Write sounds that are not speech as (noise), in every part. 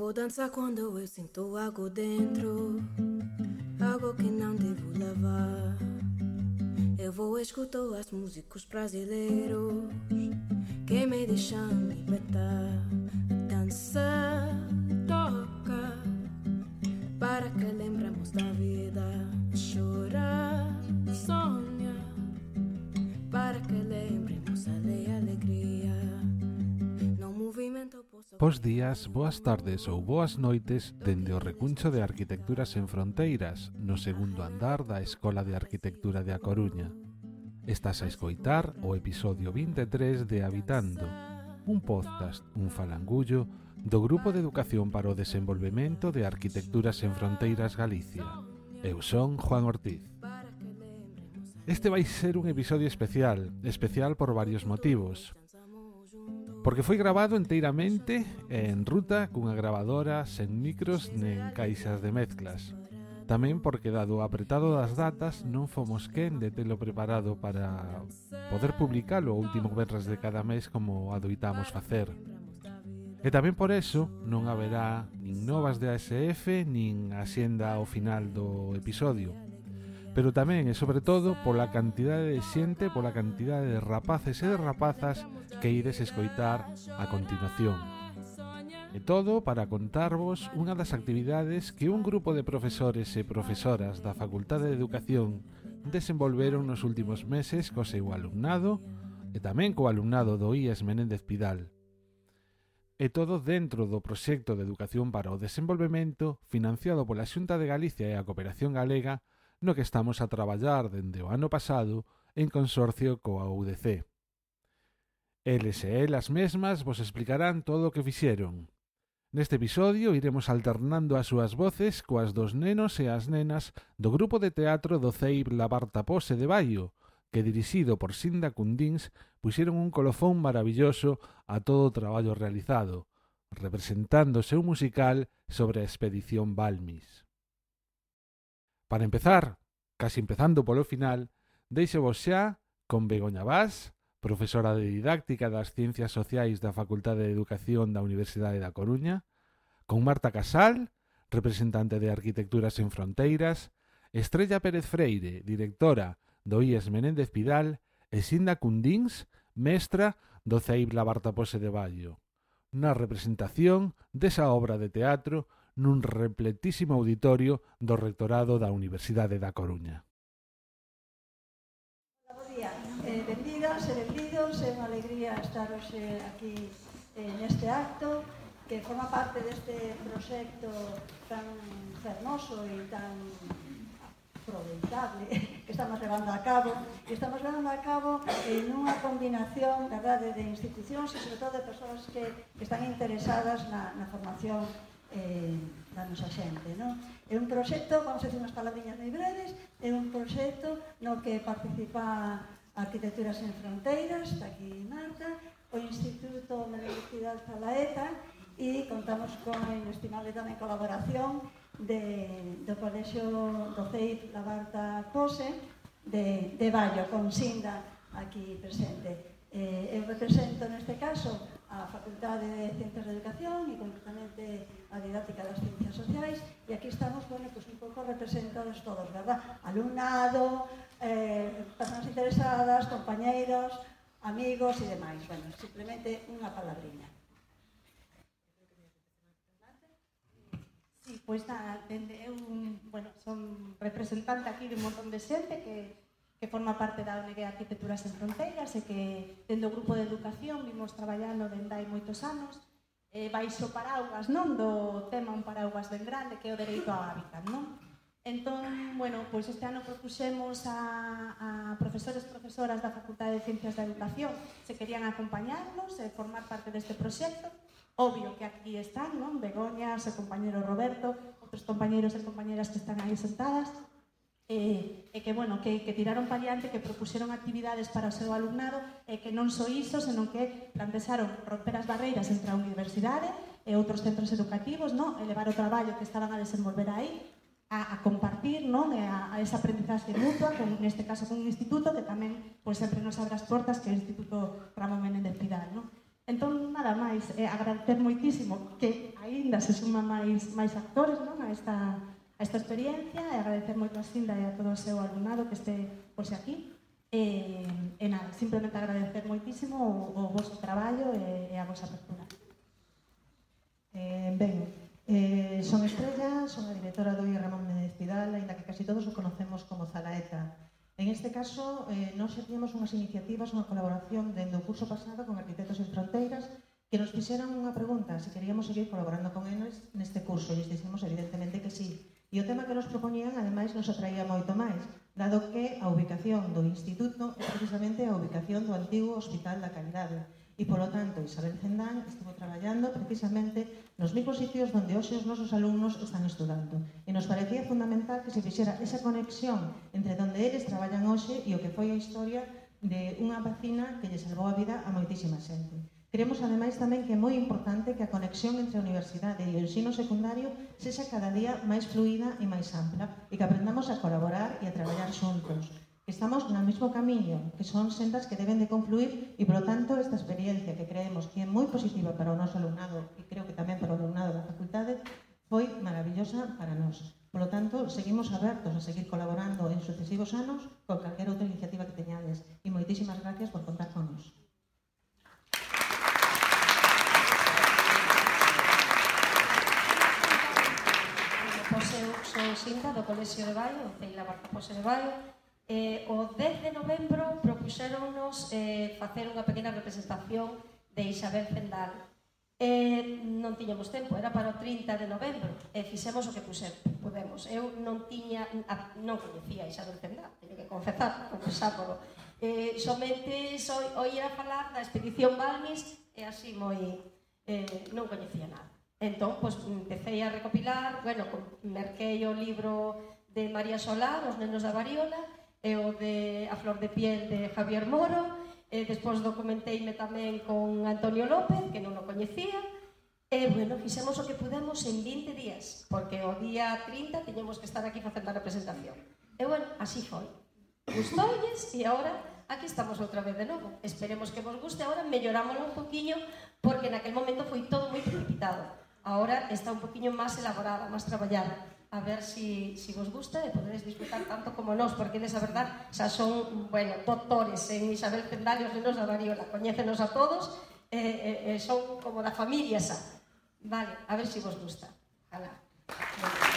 vou dançar quando eu sinto algo dentro, algo que não devo levar. Eu vou escutar as músicos brasileiros que me deixam libertar. Dança, Bos días, boas tardes ou boas noites dende o recuncho de Arquitecturas en Fronteiras, no segundo andar da Escola de Arquitectura de A Coruña. Estás a escoitar o episodio 23 de Habitando, un podcast, un falangullo, do Grupo de Educación para o Desenvolvemento de Arquitecturas en Fronteiras Galicia. Eu son Juan Ortiz. Este vai ser un episodio especial, especial por varios motivos porque foi grabado enteiramente en ruta cunha gravadora sen micros nen caixas de mezclas. Tamén porque dado o apretado das datas non fomos quen de telo preparado para poder publicalo o último verres de cada mes como adoitamos facer. E tamén por eso non haberá nin novas de ASF nin asienda ao final do episodio pero tamén e sobre todo pola cantidade de xente, pola cantidade de rapaces e de rapazas que ides escoitar a continuación. E todo para contarvos unha das actividades que un grupo de profesores e profesoras da Facultade de Educación desenvolveron nos últimos meses co seu alumnado e tamén co alumnado do IES Menéndez Pidal. E todo dentro do proxecto de Educación para o Desenvolvemento financiado pola Xunta de Galicia e a Cooperación Galega no que estamos a traballar dende o ano pasado en consorcio coa UDC. Eles e elas mesmas vos explicarán todo o que fixeron. Neste episodio iremos alternando as súas voces coas dos nenos e as nenas do grupo de teatro do CEIB Labarta Pose de Baio, que dirixido por Sinda Cundins puxeron un colofón maravilloso a todo o traballo realizado, representándose un musical sobre a expedición Balmis. Para empezar, casi empezando polo final, deixo vos xa con Begoña Vaz, profesora de Didáctica das Ciencias Sociais da Facultade de Educación da Universidade da Coruña, con Marta Casal, representante de Arquitecturas en Fronteiras, Estrella Pérez Freire, directora do IES Menéndez Pidal, e Sinda Cundins, mestra do CEIB Labartapose de Ballo. Na representación desa obra de teatro nun repletísimo auditorio do Rectorado da Universidade da Coruña. Bo día, eh, bendidas e benvidos, é unha alegría estar hoxe aquí eh, neste acto que forma parte deste proxecto tan fermoso e tan aproveitable (laughs) que estamos levando a cabo que estamos levando a cabo en unha combinación verdade, de institucións e sobre todo de persoas que, que están interesadas na, na formación eh, da nosa xente. No? É un proxecto, vamos a decir unhas palabriñas moi breves, é un proxecto no que participa Arquitecturas en Fronteiras, está aquí Marta, o Instituto de Universidad Zalaeta e contamos con a inestimable tamén colaboración de, do Colexio do CEIP Labarta Pose de, de Ballo, con Sinda aquí presente. Eh, eu represento neste caso a Facultade de Ciencias de Educación e concretamente a Didáctica das Ciencias Sociais e aquí estamos, bueno, pues un pouco representados todos, verdad? Alumnado, eh, personas interesadas, compañeiros, amigos e demais. Bueno, simplemente unha palabriña. Sí, pois pues nada, eu bueno, son representante aquí de un montón de xente que que forma parte da ONG Arquitecturas en Fronteiras e que dentro do grupo de educación vimos traballando dende hai moitos anos eh, baixo paraugas, non? Do tema un paraugas ben grande que é o dereito ao hábitat, non? Entón, bueno, pois este ano propuxemos a, a profesores e profesoras da Facultade de Ciencias da Educación se querían acompañarnos e formar parte deste proxecto. Obvio que aquí están, non? Begoña, o compañero Roberto, outros compañeros e compañeras que están aí sentadas e, e que, bueno, que, que tiraron para diante, que propuxeron actividades para o seu alumnado e que non só iso, senón que plantexaron romper as barreiras entre a universidade e outros centros educativos, non? elevar o traballo que estaban a desenvolver aí, a, a compartir non? E a, a esa aprendizaxe mutua, con, neste caso con un instituto que tamén pois, sempre nos abre as portas que é o Instituto Ramón Menéndez Pidal. Non? Entón, nada máis, eh, agradecer moitísimo que aínda se suma máis, máis actores non? a esta a esta experiencia e agradecer moito a Sinda e a todo o seu alumnado que este por aquí. E, e nada, simplemente agradecer moitísimo o, o vosso traballo e, e a vosa apertura. Eh, ben, eh, son Estrella, son a directora do I Ramón Méndez Pidal, ainda que casi todos o conocemos como Zalaeta. En este caso, eh, nos teníamos unhas iniciativas, unha colaboración dende o curso pasado con Arquitectos en Fronteiras, que nos fixeran unha pregunta se queríamos seguir colaborando con eles neste curso, e dixemos evidentemente que sí. E o tema que nos propoñían, ademais, nos atraía moito máis, dado que a ubicación do Instituto é precisamente a ubicación do antigo Hospital da Caridade. E, polo tanto, Isabel Zendán estuvo traballando precisamente nos micrositios onde hoxe os nosos alumnos están estudando. E nos parecía fundamental que se fixera esa conexión entre onde eles traballan hoxe e o que foi a historia de unha vacina que lle salvou a vida a moitísima xente. Queremos ademais tamén que é moi importante que a conexión entre a universidade e o ensino secundario sexa cada día máis fluida e máis ampla e que aprendamos a colaborar e a traballar xuntos. Estamos no mesmo camiño, que son sendas que deben de confluir e, polo tanto, esta experiencia que creemos que é moi positiva para o noso alumnado e creo que tamén para o alumnado da facultade foi maravillosa para nós. Polo tanto, seguimos abertos a seguir colaborando en sucesivos anos con calquera outra iniciativa que teñades. E moitísimas gracias por contar con nos. Xinda do Colexio de Baio, o Ceila Barcapose de Baio, eh, o 10 de novembro propuxéronnos eh, facer unha pequena representación de Isabel Zendal. Eh, non tiñamos tempo, era para o 30 de novembro, e eh, fixemos o que puxer, pudemos. Eu non tiña, non coñecía Isabel Zendal, teño que confesar, (laughs) confesámolo. Eh, somente soi, oía falar da expedición Balmis e así moi... Eh, non coñecía nada. Entón, pois, empecé a recopilar, bueno, merquei o libro de María Solá, Os nenos da variola, e o de A flor de piel de Javier Moro, e despois documenteime tamén con Antonio López, que non o coñecía, e, bueno, fixemos o que pudemos en 20 días, porque o día 30 tiñemos que estar aquí facendo a representación. E, bueno, así foi. Gustoulles e agora aquí estamos outra vez de novo. Esperemos que vos guste, agora mellorámolo un poquinho, porque naquel momento foi todo moi precipitado Ahora está un poquinho máis elaborada, máis traballada. A ver si, si vos gusta e podedes disfrutar tanto como nós, porque eles, a verdad, xa son, bueno, doctores en Isabel Pendal e nos da Variola. Coñécenos a todos, e e son como da familia xa. Vale, a ver si vos gusta. Alá. Vale.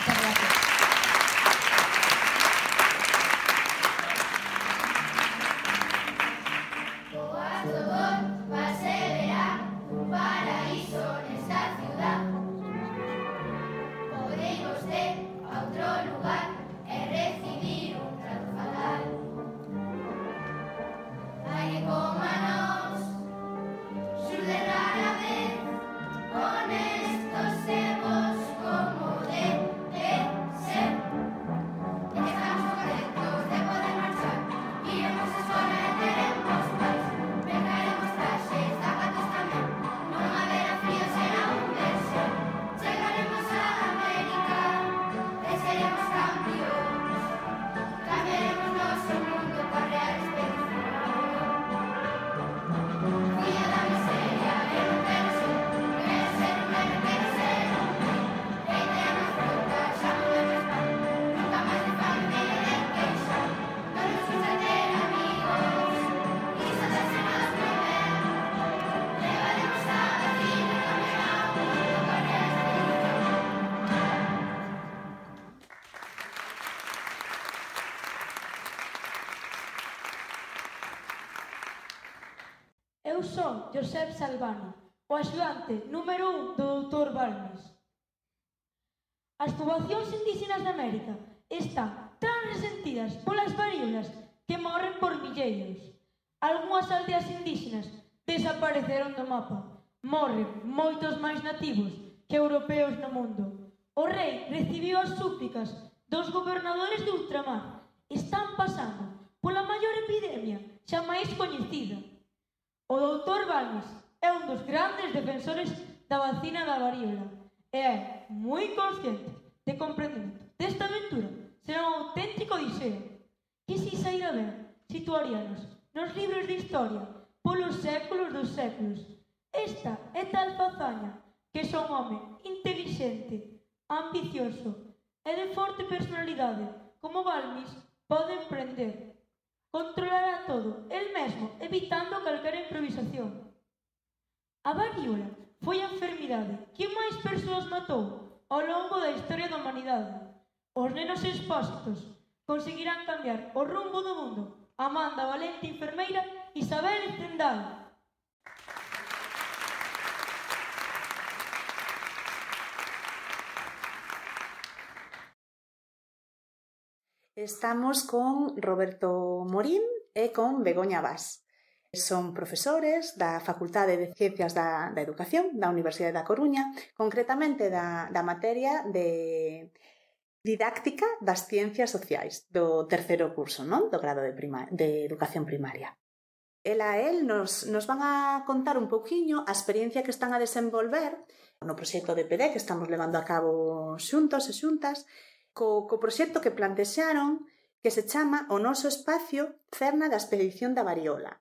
Josep Salvano, pois o axudante número un do doutor Balmes. As poboacións indígenas de América están tan resentidas polas varíolas que morren por milleiros. Algúas aldeas indígenas desapareceron do mapa. Morren moitos máis nativos que europeos no mundo. O rei recibiu as súplicas dos gobernadores de ultramar. Están pasando pola maior epidemia xa máis coñecida O doutor Balmes é un dos grandes defensores da vacina da varíola e é moi consciente de comprendimento desta aventura será un auténtico diseo que si saíra ben situaríanos nos libros de historia polos séculos dos séculos. Esta é tal fazaña que son home inteligente, ambicioso e de forte personalidade como Balmis pode emprender Controlará todo, el mesmo, evitando calquera improvisación. A varíola foi a enfermidade que máis persoas matou ao longo da historia da humanidade. Os nenos expósitos conseguirán cambiar o rumbo do mundo a valente enfermeira Isabel Zendal. Estamos con Roberto Morín e con Begoña Vaz. Son profesores da Facultade de Ciencias da, da Educación da Universidade da Coruña, concretamente da, da materia de didáctica das ciencias sociais do terceiro curso, non? Do grado de, prima, de educación primaria. Ela e el nos, nos van a contar un pouquiño a experiencia que están a desenvolver no proxecto de PD que estamos levando a cabo xuntos e xuntas, co, co proxecto que plantexaron que se chama O noso espacio Cerna da Expedición da Variola.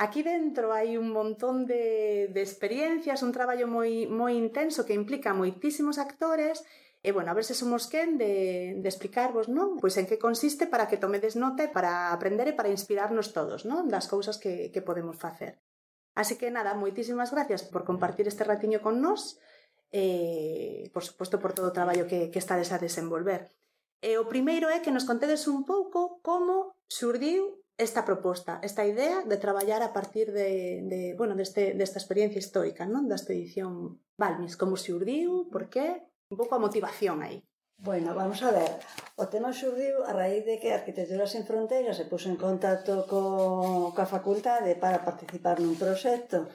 Aquí dentro hai un montón de, de experiencias, un traballo moi, moi intenso que implica moitísimos actores E, bueno, a ver se somos quen de, de explicarvos, non? Pois en que consiste para que tomedes nota e para aprender e para inspirarnos todos, non? Das cousas que, que podemos facer. Así que, nada, moitísimas gracias por compartir este ratiño con nós eh, por suposto por todo o traballo que, que estades a desenvolver. E o primeiro é que nos contedes un pouco como surdiu esta proposta, esta idea de traballar a partir de, de bueno, deste, desta experiencia histórica, non? Da expedición Balmis, como surdiu, por qué, un pouco a motivación aí. Bueno, vamos a ver. O tema surdiu a raíz de que Arquitectura sen Fronteiras se puso en contacto co, coa facultade para participar nun proxecto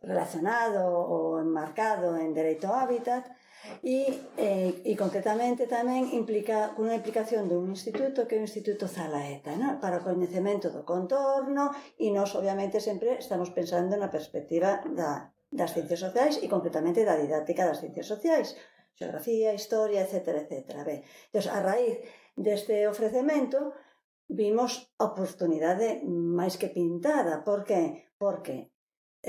relacionado ou enmarcado en dereito ao hábitat e, eh, e concretamente tamén implica unha implicación dun instituto que é o Instituto Zalaeta no? para o coñecemento do contorno e nós obviamente sempre estamos pensando na perspectiva da, das ciencias sociais e concretamente da didáctica das ciencias sociais xeografía, historia, etc. etc. Ben, entón, a raíz deste ofrecemento vimos a oportunidade máis que pintada. Por que? Porque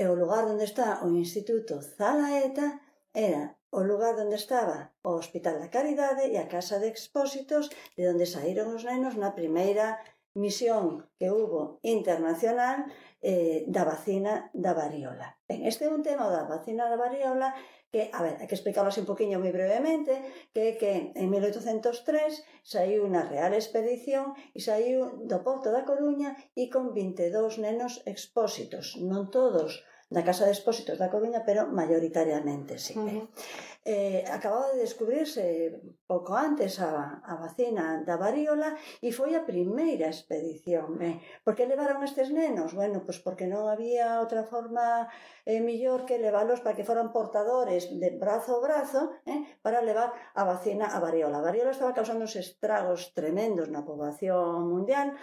E o lugar onde está o Instituto Zalaeta era o lugar onde estaba o Hospital da Caridade e a Casa de Expósitos de onde saíron os nenos na primeira misión que hubo internacional eh, da vacina da variola. Ben, este é un tema da vacina da variola que, a ver, hai que explicarlas un poquinho moi brevemente, que que en 1803 saiu unha real expedición e saiu do Porto da Coruña e con 22 nenos expósitos, non todos da Casa de Expósitos da Coruña, pero maioritariamente, sí. Uh eh. -huh. eh, acababa de descubrirse pouco antes a, a vacina da varíola e foi a primeira expedición. Eh. Por que levaron estes nenos? Bueno, pois pues porque non había outra forma eh, millor que leválos para que foran portadores de brazo a brazo eh, para levar a vacina a varíola. A varíola estaba causando uns estragos tremendos na poboación mundial,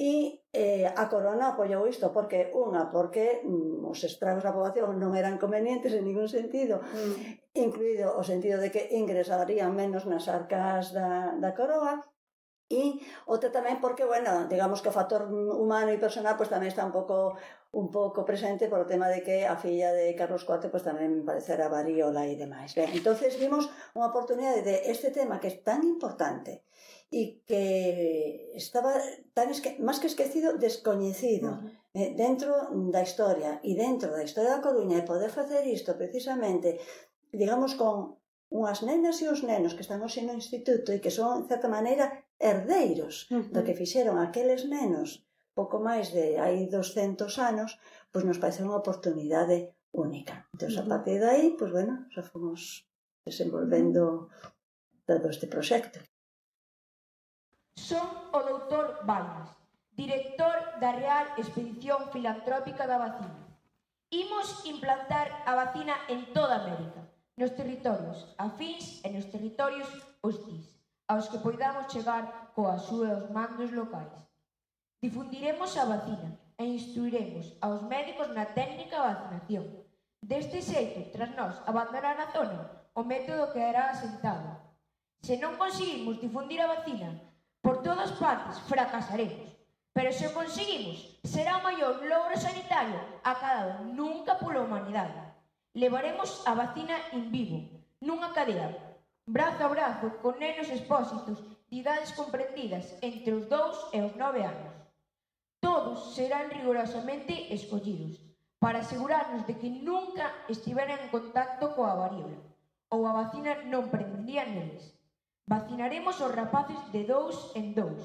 E eh, a Corona apoiou isto, porque unha, porque mm, os estragos da poboación non eran convenientes en ningún sentido, mm. incluído o sentido de que ingresarían menos nas arcas da, da coroa, E outra tamén porque, bueno, digamos que o factor humano e personal pues, tamén está un pouco un pouco presente por o tema de que a filla de Carlos IV pues, tamén parecera variola e demais. Ben, entonces vimos unha oportunidade de este tema que é tan importante e que estaba tan esque, máis que esquecido, descoñecido uh -huh. eh, dentro da historia e dentro da historia da Coruña e poder facer isto precisamente digamos con unhas nenas e uns nenos que están hoxe no instituto e que son, de certa maneira, herdeiros uh -huh. do que fixeron aqueles nenos pouco máis de hai 200 anos, pois nos parece unha oportunidade única. Entón, uh -huh. a partir de aí, pois bueno, xa fomos desenvolvendo todo este proxecto. Son o doutor Balmas, director da Real Expedición Filantrópica da Vacina. Imos implantar a vacina en toda América, nos territorios afins e nos territorios hostis, aos que poidamos chegar coas súas mandos locais. Difundiremos a vacina e instruiremos aos médicos na técnica de vacinación. Deste xeito, tras nós abandonar a zona, o método quedará asentado. Se non conseguimos difundir a vacina, por todas partes fracasaremos. Pero se o conseguimos, será o maior logro sanitario acadado nunca pola humanidade. Levaremos a vacina en vivo, nunha cadea, brazo a brazo, con nenos expósitos de idades comprendidas entre os 2 e os 9 anos. Todos serán rigorosamente escollidos, para asegurarnos de que nunca estiveran en contacto coa varíola, ou a vacina non prendería neles. Vacinaremos os rapaces de dous en dous,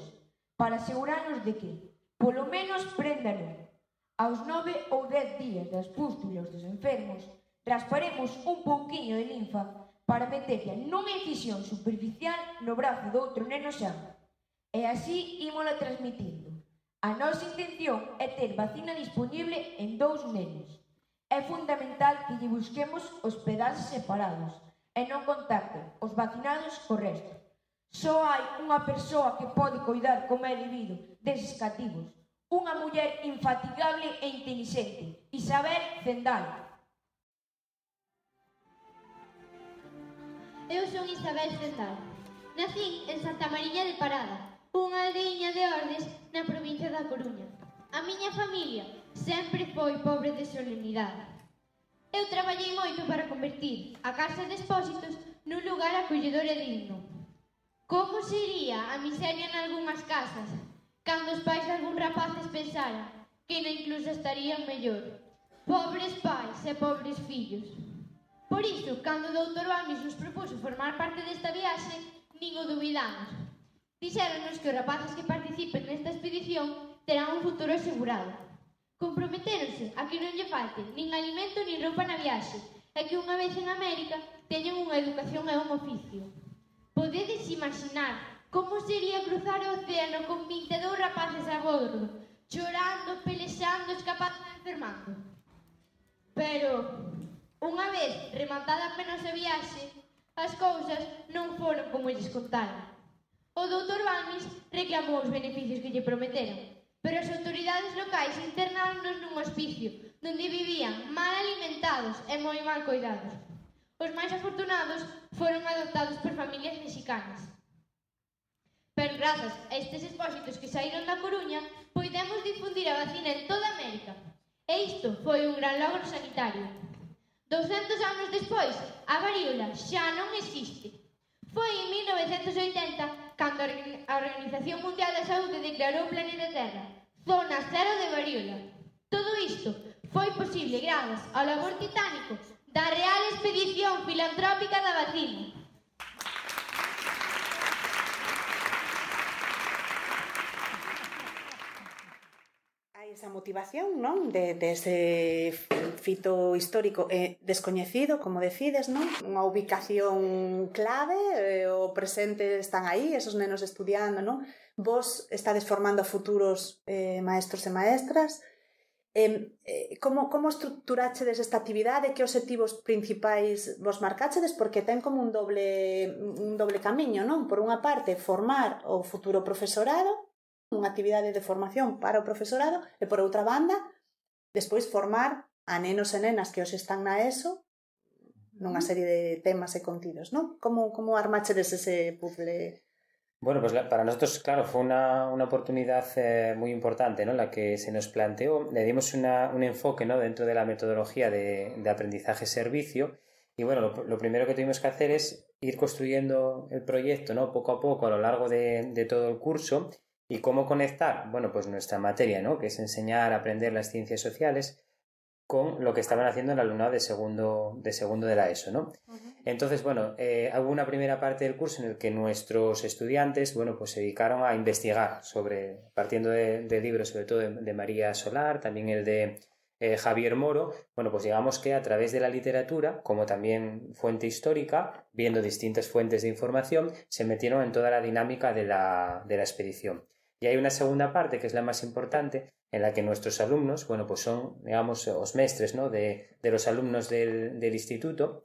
para asegurarnos de que, polo menos, préndano. Aos nove ou dez días das pústulas dos enfermos, rasparemos un pouquiño de linfa para meterla nunha incisión superficial no brazo do outro neno xa. E así ímola transmitindo. A nosa intención é ter vacina disponible en dous nenos. É fundamental que lle busquemos hospedaxes separados, e non contacten os vacinados co resto. Só hai unha persoa que pode cuidar como é debido deses cativos, unha muller infatigable e inteligente, Isabel Zendal. Eu son Isabel Zendal. Nacín en Santa Mariña de Parada, unha aldeiña de Ordes na provincia da Coruña. A miña familia sempre foi pobre de solemnidade. Eu traballei moito para convertir a Casa de Expósitos nun lugar acolledor e digno. Como sería a miseria algunhas casas cando os pais de algún rapaces pensaran que na incluso estarían mellor. Pobres pais e pobres fillos. Por iso, cando o doutor Bamis nos propuso formar parte desta viaxe, nin o duvidamos. Dixéronos que os rapaces que participen nesta expedición terán un futuro asegurado. Comprometéronse a que non lle falte nin alimento nin roupa na viaxe e que unha vez en América teñen unha educación e un oficio. Podedes imaginar como sería cruzar o océano con 22 rapaces a bordo, chorando, pelexando, escapando e enfermando. Pero, unha vez rematada apenas a viaxe, as cousas non foron como lles contaron. O doutor Balmis reclamou os beneficios que lle prometeron, pero as autoridades locais internáronnos nun hospicio donde vivían mal alimentados e moi mal cuidados. Os máis afortunados foron adoptados por familias mexicanas. Pero grazas a estes expósitos que saíron da Coruña, poidemos difundir a vacina en toda América. E isto foi un gran logro sanitario. 200 anos despois, a varíola xa non existe. Foi en 1980 cando a Organización Mundial da Saúde declarou o planeta Terra zona cero de varíola. Todo isto foi posible grazas ao labor titánico da Real Expedición Filantrópica da Vacina. esa motivación, non? De, de ese fito histórico eh, descoñecido, como decides, non? Unha ubicación clave, eh, o presente están aí, esos nenos estudiando, non? Vos estades formando futuros eh, maestros e maestras, Eh, eh, como, como estructurachedes esta actividade? Que objetivos principais vos marcachedes? Porque ten como un doble, un doble camiño, non? Por unha parte, formar o futuro profesorado unha actividade de formación para o profesorado, e por outra banda, despois formar a nenos e nenas que os están na ESO nunha serie de temas e contidos, non? Como, como armachedes ese puzzle Bueno, pues para nosotros, claro, fue una, una oportunidad eh, muy importante, ¿no? La que se nos planteó. Le dimos una, un enfoque, ¿no? Dentro de la metodología de, de aprendizaje-servicio. Y bueno, lo, lo, primero que tuvimos que hacer es ir construyendo el proyecto, ¿no? Poco a poco a lo largo de, de todo el curso. ¿Y cómo conectar? Bueno, pues nuestra materia, ¿no? Que es enseñar a aprender las ciencias sociales con lo que estaban haciendo el alumnado de segundo de, segundo de la ESO, ¿no? Uh -huh. Entonces, bueno, eh, hubo una primera parte del curso en el que nuestros estudiantes, bueno, pues se dedicaron a investigar sobre, partiendo de, de libros, sobre todo de, de, María Solar, también el de eh, Javier Moro, bueno, pues digamos que a través de la literatura, como también fuente histórica, viendo distintas fuentes de información, se metieron en toda la dinámica de la, de la expedición. Y hay una segunda parte, que es la más importante, en la que nuestros alumnos, bueno, pues son, digamos, los mestres, ¿no? De, de los alumnos del, del instituto,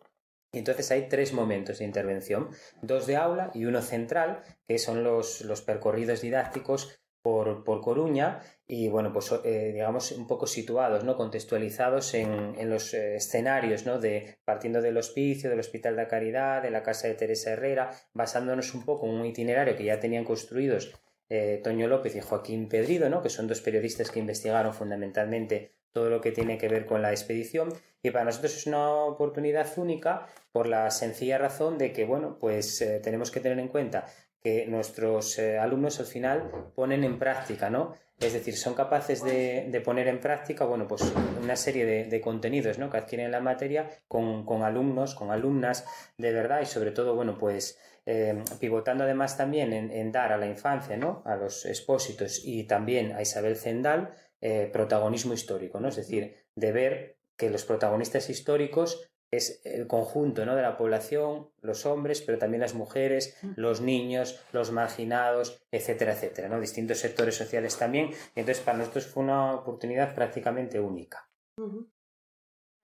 y entonces hay tres momentos de intervención, dos de aula y uno central, que son los, los percorridos didácticos por, por, Coruña y, bueno, pues eh, digamos un poco situados, ¿no? Contextualizados en, en los eh, escenarios, ¿no? De, partiendo del hospicio, del Hospital de la Caridad, de la Casa de Teresa Herrera, basándonos un poco en un itinerario que ya tenían construidos eh, Toño López y Joaquín Pedrido, ¿no? que son dos periodistas que investigaron fundamentalmente todo lo que tiene que ver con la expedición y para nosotros es una oportunidad única por la sencilla razón de que, bueno, pues eh, tenemos que tener en cuenta que nuestros eh, alumnos al final ponen en práctica, ¿no? Es decir, son capaces de, poner en práctica, bueno, pues una serie de, contenidos, ¿no? Que adquieren la materia con, alumnos, con alumnas de verdad y sobre todo, bueno, pues eh, pivotando además también en, dar a la infancia, ¿no? A los expósitos y también a Isabel Zendal eh, protagonismo histórico, ¿no? Es decir, de ver que los protagonistas históricos es el conjunto ¿no? de la población, los hombres, pero también las mujeres, los niños, los marginados, etcétera, etcétera, ¿no? distintos sectores sociales también. entonces, para nosotros fue una oportunidad prácticamente única.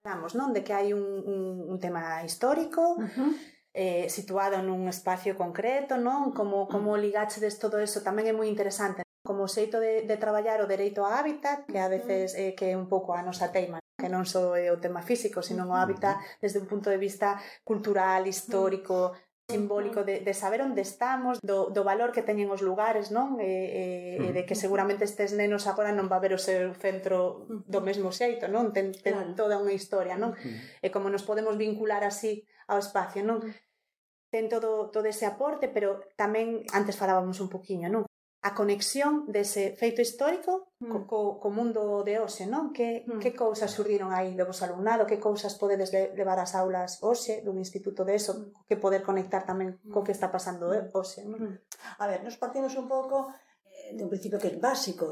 Hablamos ¿no? de que hay un, un, un tema histórico, uh -huh. eh, situado nun espacio concreto, non? Como, como mm. ligachedes todo eso tamén é moi interesante. Como xeito de, de traballar o dereito a hábitat, que a mm. veces eh, que é un pouco a nosa teima, que non só é o tema físico, sino o mm. hábitat desde un punto de vista cultural, histórico, simbólico de, de saber onde estamos, do, do valor que teñen os lugares, non? E, e, e de que seguramente estes nenos agora non va ver o seu centro do mesmo xeito, non? Ten, ten claro. toda unha historia, non? E como nos podemos vincular así ao espacio, non? ten todo, todo ese aporte, pero tamén antes falábamos un poquinho, non? a conexión dese feito histórico mm. co, co, co mundo de hoxe, non? Que, mm. que cousas surdiron aí do vos alumnado, que cousas podedes levar ás aulas hoxe dun instituto de eso, mm. que poder conectar tamén co mm. que está pasando eh, hoxe, non? Mm. A ver, nos partimos un pouco de un principio que é básico,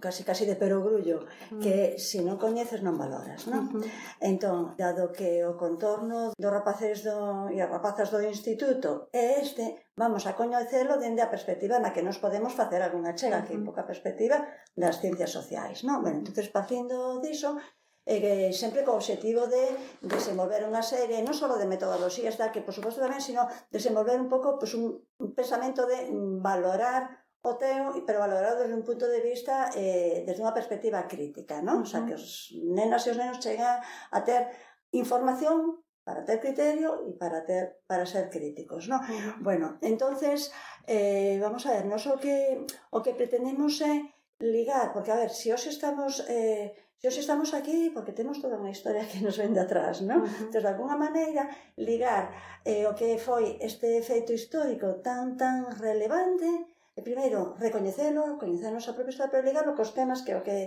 casi casi de perogrullo, que se non coñeces non valoras, non? Uh -huh. Entón, dado que o contorno dos rapaces do, e as rapazas do instituto é este, vamos a coñecelo dende a perspectiva na que nos podemos facer algunha chega, uh -huh. que é poca perspectiva das ciencias sociais, non? Ben, entonces, partindo diso, e que sempre co obxectivo de desenvolver unha serie, non só de metodoloxías, tal, que por suposto tamén, sino desenvolver un pouco pues, un, un pensamento de valorar o teo, pero valorado desde un punto de vista, eh, desde unha perspectiva crítica, non? Uh -huh. O sea, que os nenas e os nenos chegan a ter información para ter criterio e para ter para ser críticos, ¿no? Uh -huh. Bueno, entonces eh, vamos a ver, nos o que o que pretendemos é ligar, porque a ver, se si hoxe estamos eh, se os hoxe estamos aquí porque temos toda unha historia que nos vende atrás, ¿no? Uh -huh. Entón, de alguna maneira ligar eh, o que foi este feito histórico tan tan relevante E primeiro, recoñecelo, coñecer a nosa propia historia, pero ligarlo cos temas que o que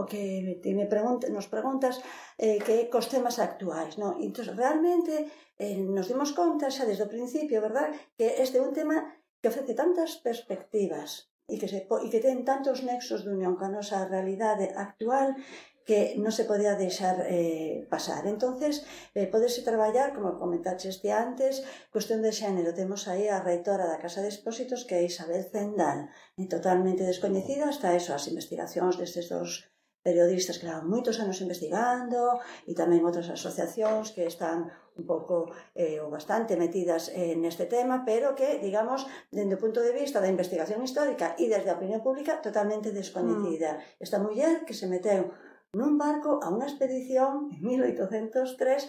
o que ti me pregunta, nos preguntas eh, que cos temas actuais, non? Entón, realmente, eh, nos dimos conta xa desde o principio, verdad, que este é un tema que ofrece tantas perspectivas e que, se, e que ten tantos nexos de unión con a nosa realidade actual que non se podía deixar eh, pasar. Entonces, eh, poderse traballar, como comentaxeste antes, cuestión de xénero, temos aí a reitora da Casa de Expósitos que é Isabel Zendal, e totalmente descoñecida hasta eso, as investigacións destes dos periodistas que levan moitos anos investigando e tamén outras asociacións que están un pouco eh, ou bastante metidas eh, neste tema, pero que, digamos, dende o punto de vista da investigación histórica e desde a opinión pública, totalmente descoñecida. Mm. Esta muller que se meteu nun barco a unha expedición en 1803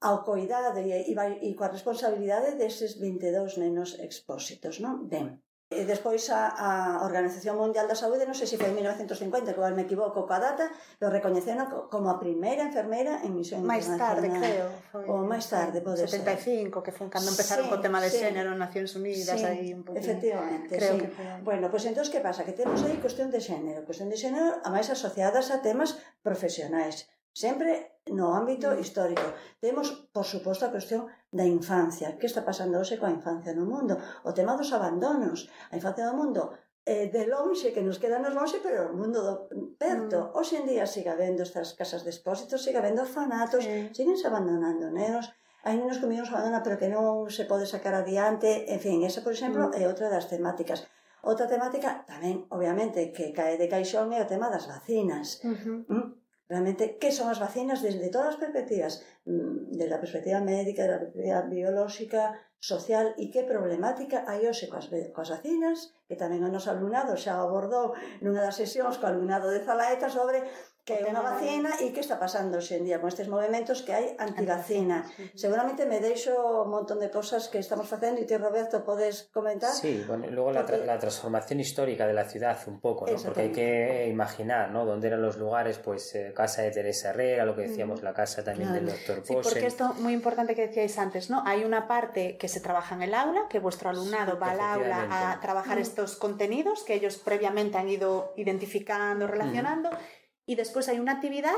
ao coidado e, e, e coa responsabilidade deses 22 nenos expósitos, non? Ben, E despois a, a Organización Mundial da Saúde, non sei se foi en 1950, que me equivoco coa data, lo recoñeceron como a primeira enfermeira en misión máis tarde, creo. Foi, Ou máis tarde, pode 75, ser. que foi cando empezaron sí, co tema de sí, xénero en Nacións Unidas, sí, aí un pouco. Efectivamente, creo sí. que foi. Bueno, pois pues, entón, que pasa? Que temos aí cuestión de xénero, cuestión de xénero, a máis asociadas a temas profesionais Sempre no ámbito mm. histórico. Temos, por suposto, a cuestión da infancia. Que está pasando hoxe coa infancia no mundo? O tema dos abandonos. A infancia do mundo eh, de lonxe, que nos quedanos lonxe, pero o mundo do mm, perto. Mm. Hoxe en día siga vendo estas casas de expósitos, siga vendo orfanatos, sí. siguen se abandonando nenos. Hai nenos que se abandona, pero que non se pode sacar adiante. En fin, esa, por exemplo, mm. é outra das temáticas. Outra temática tamén, obviamente, que cae de caixón é o tema das vacinas. Uh -huh. mm? realmente qué son as vacinas? Desde todas as perspectivas, mm, desde a perspectiva médica, desde a perspectiva biolóxica, social e que problemática hai hoxe coas, coas vacinas, que tamén o noso alumnado xa abordou nunha das sesións co alumnado de Zalaeta sobre que é unha vacina e que está pasando hoxe en día con estes movimentos que hai antivacina. Seguramente me deixo un montón de cosas que estamos facendo e ti, Roberto, podes comentar. Sí, bueno, luego la, tra la transformación histórica de la ciudad un poco, ¿no? Porque hay que imaginar, ¿no? Dónde eran los lugares, pues eh, casa de Teresa Herrera, lo que decíamos, la casa también claro. del doctor Posen. Sí, porque esto muy importante que decíais antes, ¿no? Hay una parte que se trabaja en el aula, que vuestro alumnado sí, va al aula a trabajar mm. estos contenidos que ellos previamente han ido identificando, relacionando. Mm y después hay una actividad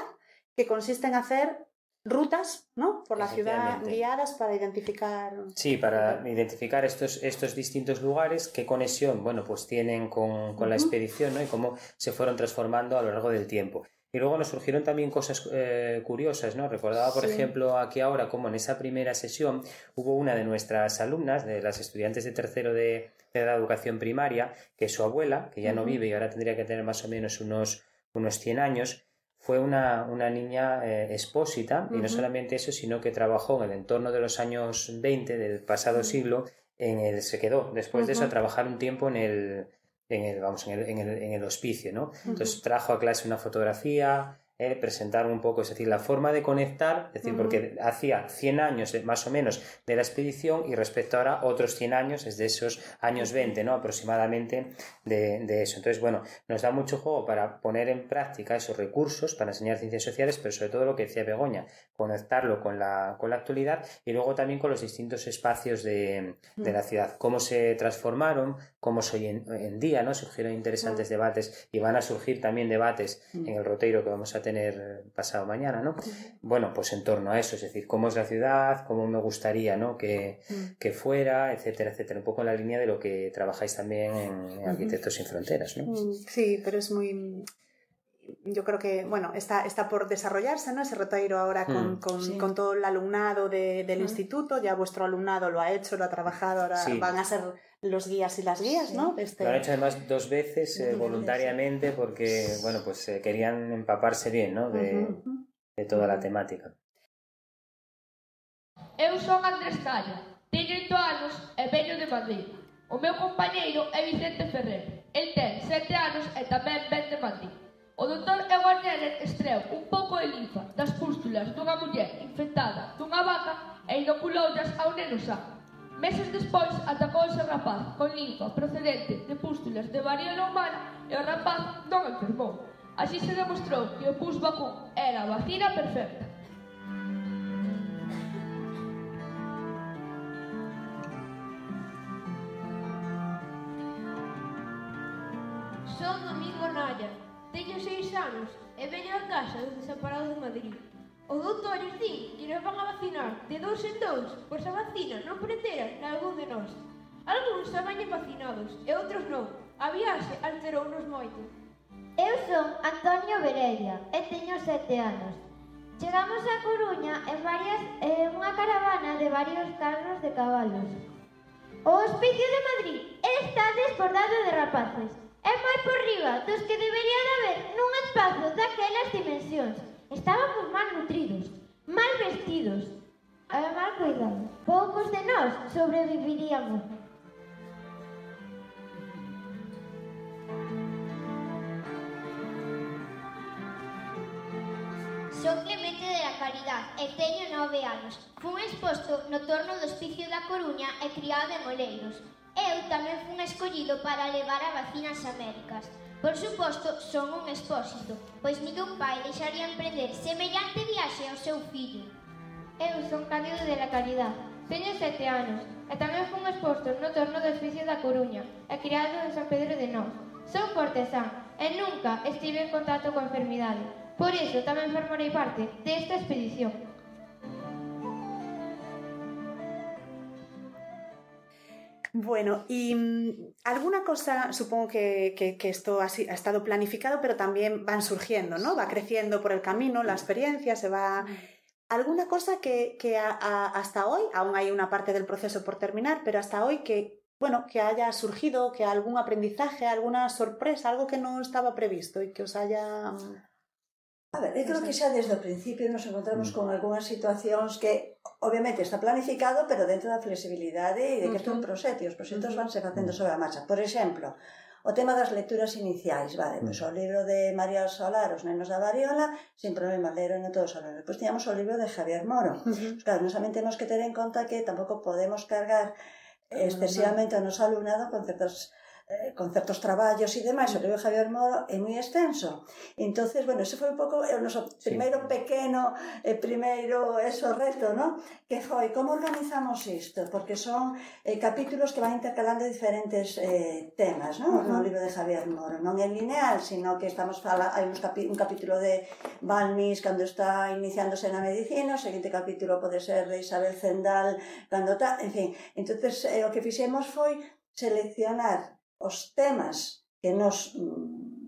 que consiste en hacer rutas ¿no? por la ciudad guiadas para identificar. Sí, para identificar estos, estos distintos lugares, qué conexión bueno, pues tienen con, con la expedición ¿no? y cómo se fueron transformando a lo largo del tiempo. Y luego nos surgieron también cosas eh, curiosas, ¿no? Recordaba, por sí. ejemplo, aquí ahora, como en esa primera sesión hubo una de nuestras alumnas, de las estudiantes de tercero de, de la educación primaria, que su abuela, que ya uh -huh. no vive y ahora tendría que tener más o menos unos unos 100 años, fue una, una niña eh, expósita y no solamente eso, sino que trabajó en el entorno de los años 20 del pasado siglo, en el, se quedó después de eso a trabajar un tiempo en el, en el, vamos, en el, en el, en el hospicio, ¿no? Entonces trajo a clase una fotografía, eh, presentar un poco, es decir, la forma de conectar, es decir, uh -huh. porque hacía 100 años más o menos de la expedición y respecto ahora otros 100 años, es de esos años 20, ¿no? Aproximadamente de, de, eso. Entonces, bueno, nos da mucho juego para poner en práctica esos recursos para enseñar ciencias sociales, pero sobre todo lo que decía Begoña, conectarlo con la, con la actualidad y luego también con los distintos espacios de, de la ciudad, cómo se transformaron, cómo soy en, en día, ¿no? Surgieron interesantes uh -huh. debates y van a surgir también debates uh -huh. en el roteiro que vamos a tener pasado mañana, ¿no? Bueno, pues en torno a eso, es decir, cómo es la ciudad, cómo me gustaría, ¿no? Que, que fuera, etcétera, etcétera. Un poco en la línea de lo que trabajáis también en, Arquitectos Sin Fronteras, ¿no? Sí, pero es muy yo creo que, bueno, está, está por desarrollarse, ¿no? Ese rotairo ahora con, mm, con, sí. con todo el alumnado de, del mm. instituto, ya vuestro alumnado lo ha hecho, lo ha trabajado, ahora sí. van a ser los guías y las guías, sí. ¿no? Este... Lo han hecho además dos veces eh, voluntariamente porque, bueno, pues eh, querían empaparse bien, ¿no? De, uh -huh. de toda a temática. Eu son Andrés Calla, teño 8 anos e veño de Madrid. O meu compañeiro é Vicente Ferrer. El ten 7 anos e tamén ven de Madrid. O doutor Edward Neller extreu un pouco de linfa das pústulas dunha muller infectada dunha vaca e inoculou ao neno sano meses despois atacouse o rapaz con linfa procedente de pústulas de varíola humana e o rapaz non enfermou. Así se demostrou que o pus vacún era a vacina perfecta. Son Domingo Naya, teño seis anos e veño a casa dos desamparados de Madrid. O doutor din que nos van a vacinar de dous en dous, pois a vacina non pretera nalgún de nós. Alguns xa vañen vacinados e outros non. A viaxe alterounos moito. Eu son Antonio Berella e teño sete anos. Chegamos a Coruña en varias, en unha caravana de varios carros de cabalos. O hospicio de Madrid está desbordado de rapaces. É moi por riba dos que deberían haber nun espazo daquelas dimensións. Estábamos mal nutridos, mal vestidos, e mal cuidados. Poucos de nós sobreviviríamos. Son Clemente de la Caridad e teño nove anos. Fun exposto no torno do Hospicio da Coruña e criado en Oleiros, Eu tamén fun escollido para levar a vacina ás Américas. Por suposto, son un expósito, pois ningún pai deixaría emprender semellante viaxe ao seu fillo. Eu son Cándido de la Caridad, teño sete anos, e tamén fun exposto no torno do oficio da Coruña, e criado en San Pedro de Nós. Son cortesán, e nunca estive en contacto coa enfermidade. Por iso tamén formarei parte desta expedición. Bueno, y mm, alguna cosa, supongo que, que, que esto ha, ha, estado planificado, pero también van surgiendo, ¿no? Va creciendo por el camino, la experiencia se va... ¿Alguna cosa que, que a, a, hasta hoy, aún hay una parte del proceso por terminar, pero hasta hoy que, bueno, que haya surgido, que algún aprendizaje, alguna sorpresa, algo que no estaba previsto y que os haya mm, A ver, eu creo que xa desde o principio nos encontramos con algunhas situacións que obviamente está planificado, pero dentro da flexibilidade e de que isto é un proxecto, os proxectos vanse facendo sobre a marcha. Por exemplo, o tema das lecturas iniciais, vale, pois o libro de María Solar, Os nenos da variola, sin problema, leeron en todos os alunos. Pois tiñamos o libro de Javier Moro. Uh -huh. Pues claro, nos tamén temos que ter en conta que tampouco podemos cargar excesivamente ao noso alumnado con certos eh, con certos traballos e demais, o libro de Javier Moro é moi extenso. Entonces, bueno, ese foi un pouco o eh, noso primeiro sí. pequeno, eh, primeiro eso reto, ¿no? Que foi como organizamos isto, porque son eh, capítulos que van intercalando diferentes eh, temas, ¿no? Uh -huh. No libro de Javier Moro, non é lineal, sino que estamos fala, hai uns capi, un capítulo de Balmis cando está iniciándose na medicina, o seguinte capítulo pode ser de Isabel Zendal cando está, en fin. Entonces, eh, o que fixemos foi seleccionar os temas que nos mm,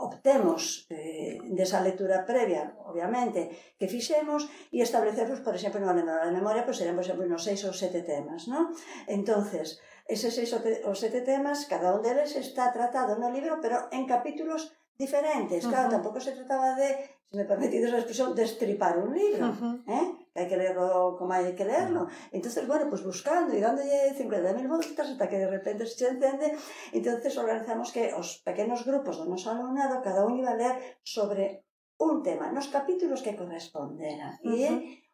obtemos eh, desa lectura previa, obviamente, que fixemos e establecerlos, por exemplo, no menor de memoria, pois pues, serán, por exemplo, nos seis ou sete temas, non? Entonces, eses seis ou sete temas, cada un deles está tratado no libro, pero en capítulos diferentes. Claro, uh -huh. tampouco se trataba de, se me permitides a expresión, destripar un libro, uh -huh. eh? hay que lerlo como hai que lerlo. Entonces, bueno, pues buscando e dándolle 50.000 voltas hasta que de repente se encende. Entonces organizamos que os pequenos grupos do nos alumnado, cada un iba a ler sobre un tema, nos capítulos que correspondera. Uh -huh. E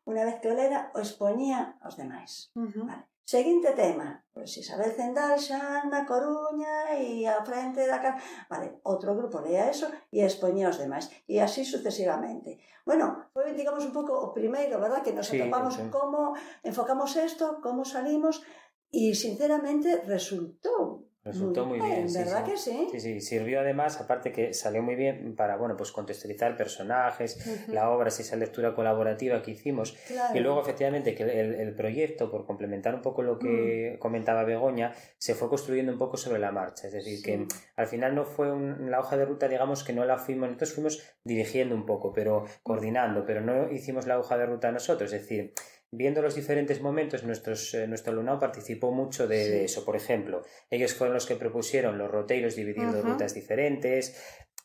unha vez que o lera, o expoñía aos demais. Uh -huh. vale. Seguinte tema. Pois Isabel Zendal, xa na Coruña e a frente da casa... Vale, outro grupo lea eso e expoñía os demais. E así sucesivamente. Bueno, foi, digamos, un pouco o primeiro, verdad, que nos sí, atopamos sí. como enfocamos isto, como salimos, e sinceramente resultou Resultó muy, muy bien, sí, ¿verdad sí. que sí? Sí, sí, sirvió además, aparte que salió muy bien para, bueno, pues contextualizar personajes, uh -huh. la obra, esa lectura colaborativa que hicimos. Claro. Y luego, efectivamente, que el, el, proyecto, por complementar un poco lo que uh -huh. comentaba Begoña, se fue construyendo un poco sobre la marcha. Es decir, sí. que al final no fue un, la hoja de ruta, digamos, que no la fuimos, nosotros fuimos dirigiendo un poco, pero coordinando, pero no hicimos la hoja de ruta nosotros. Es decir, viendo los diferentes momentos, nuestros, eh, nuestro alumnado participó mucho de, sí. de, eso. Por ejemplo, ellos fueron los que propusieron los roteiros dividiendo uh -huh. rutas diferentes,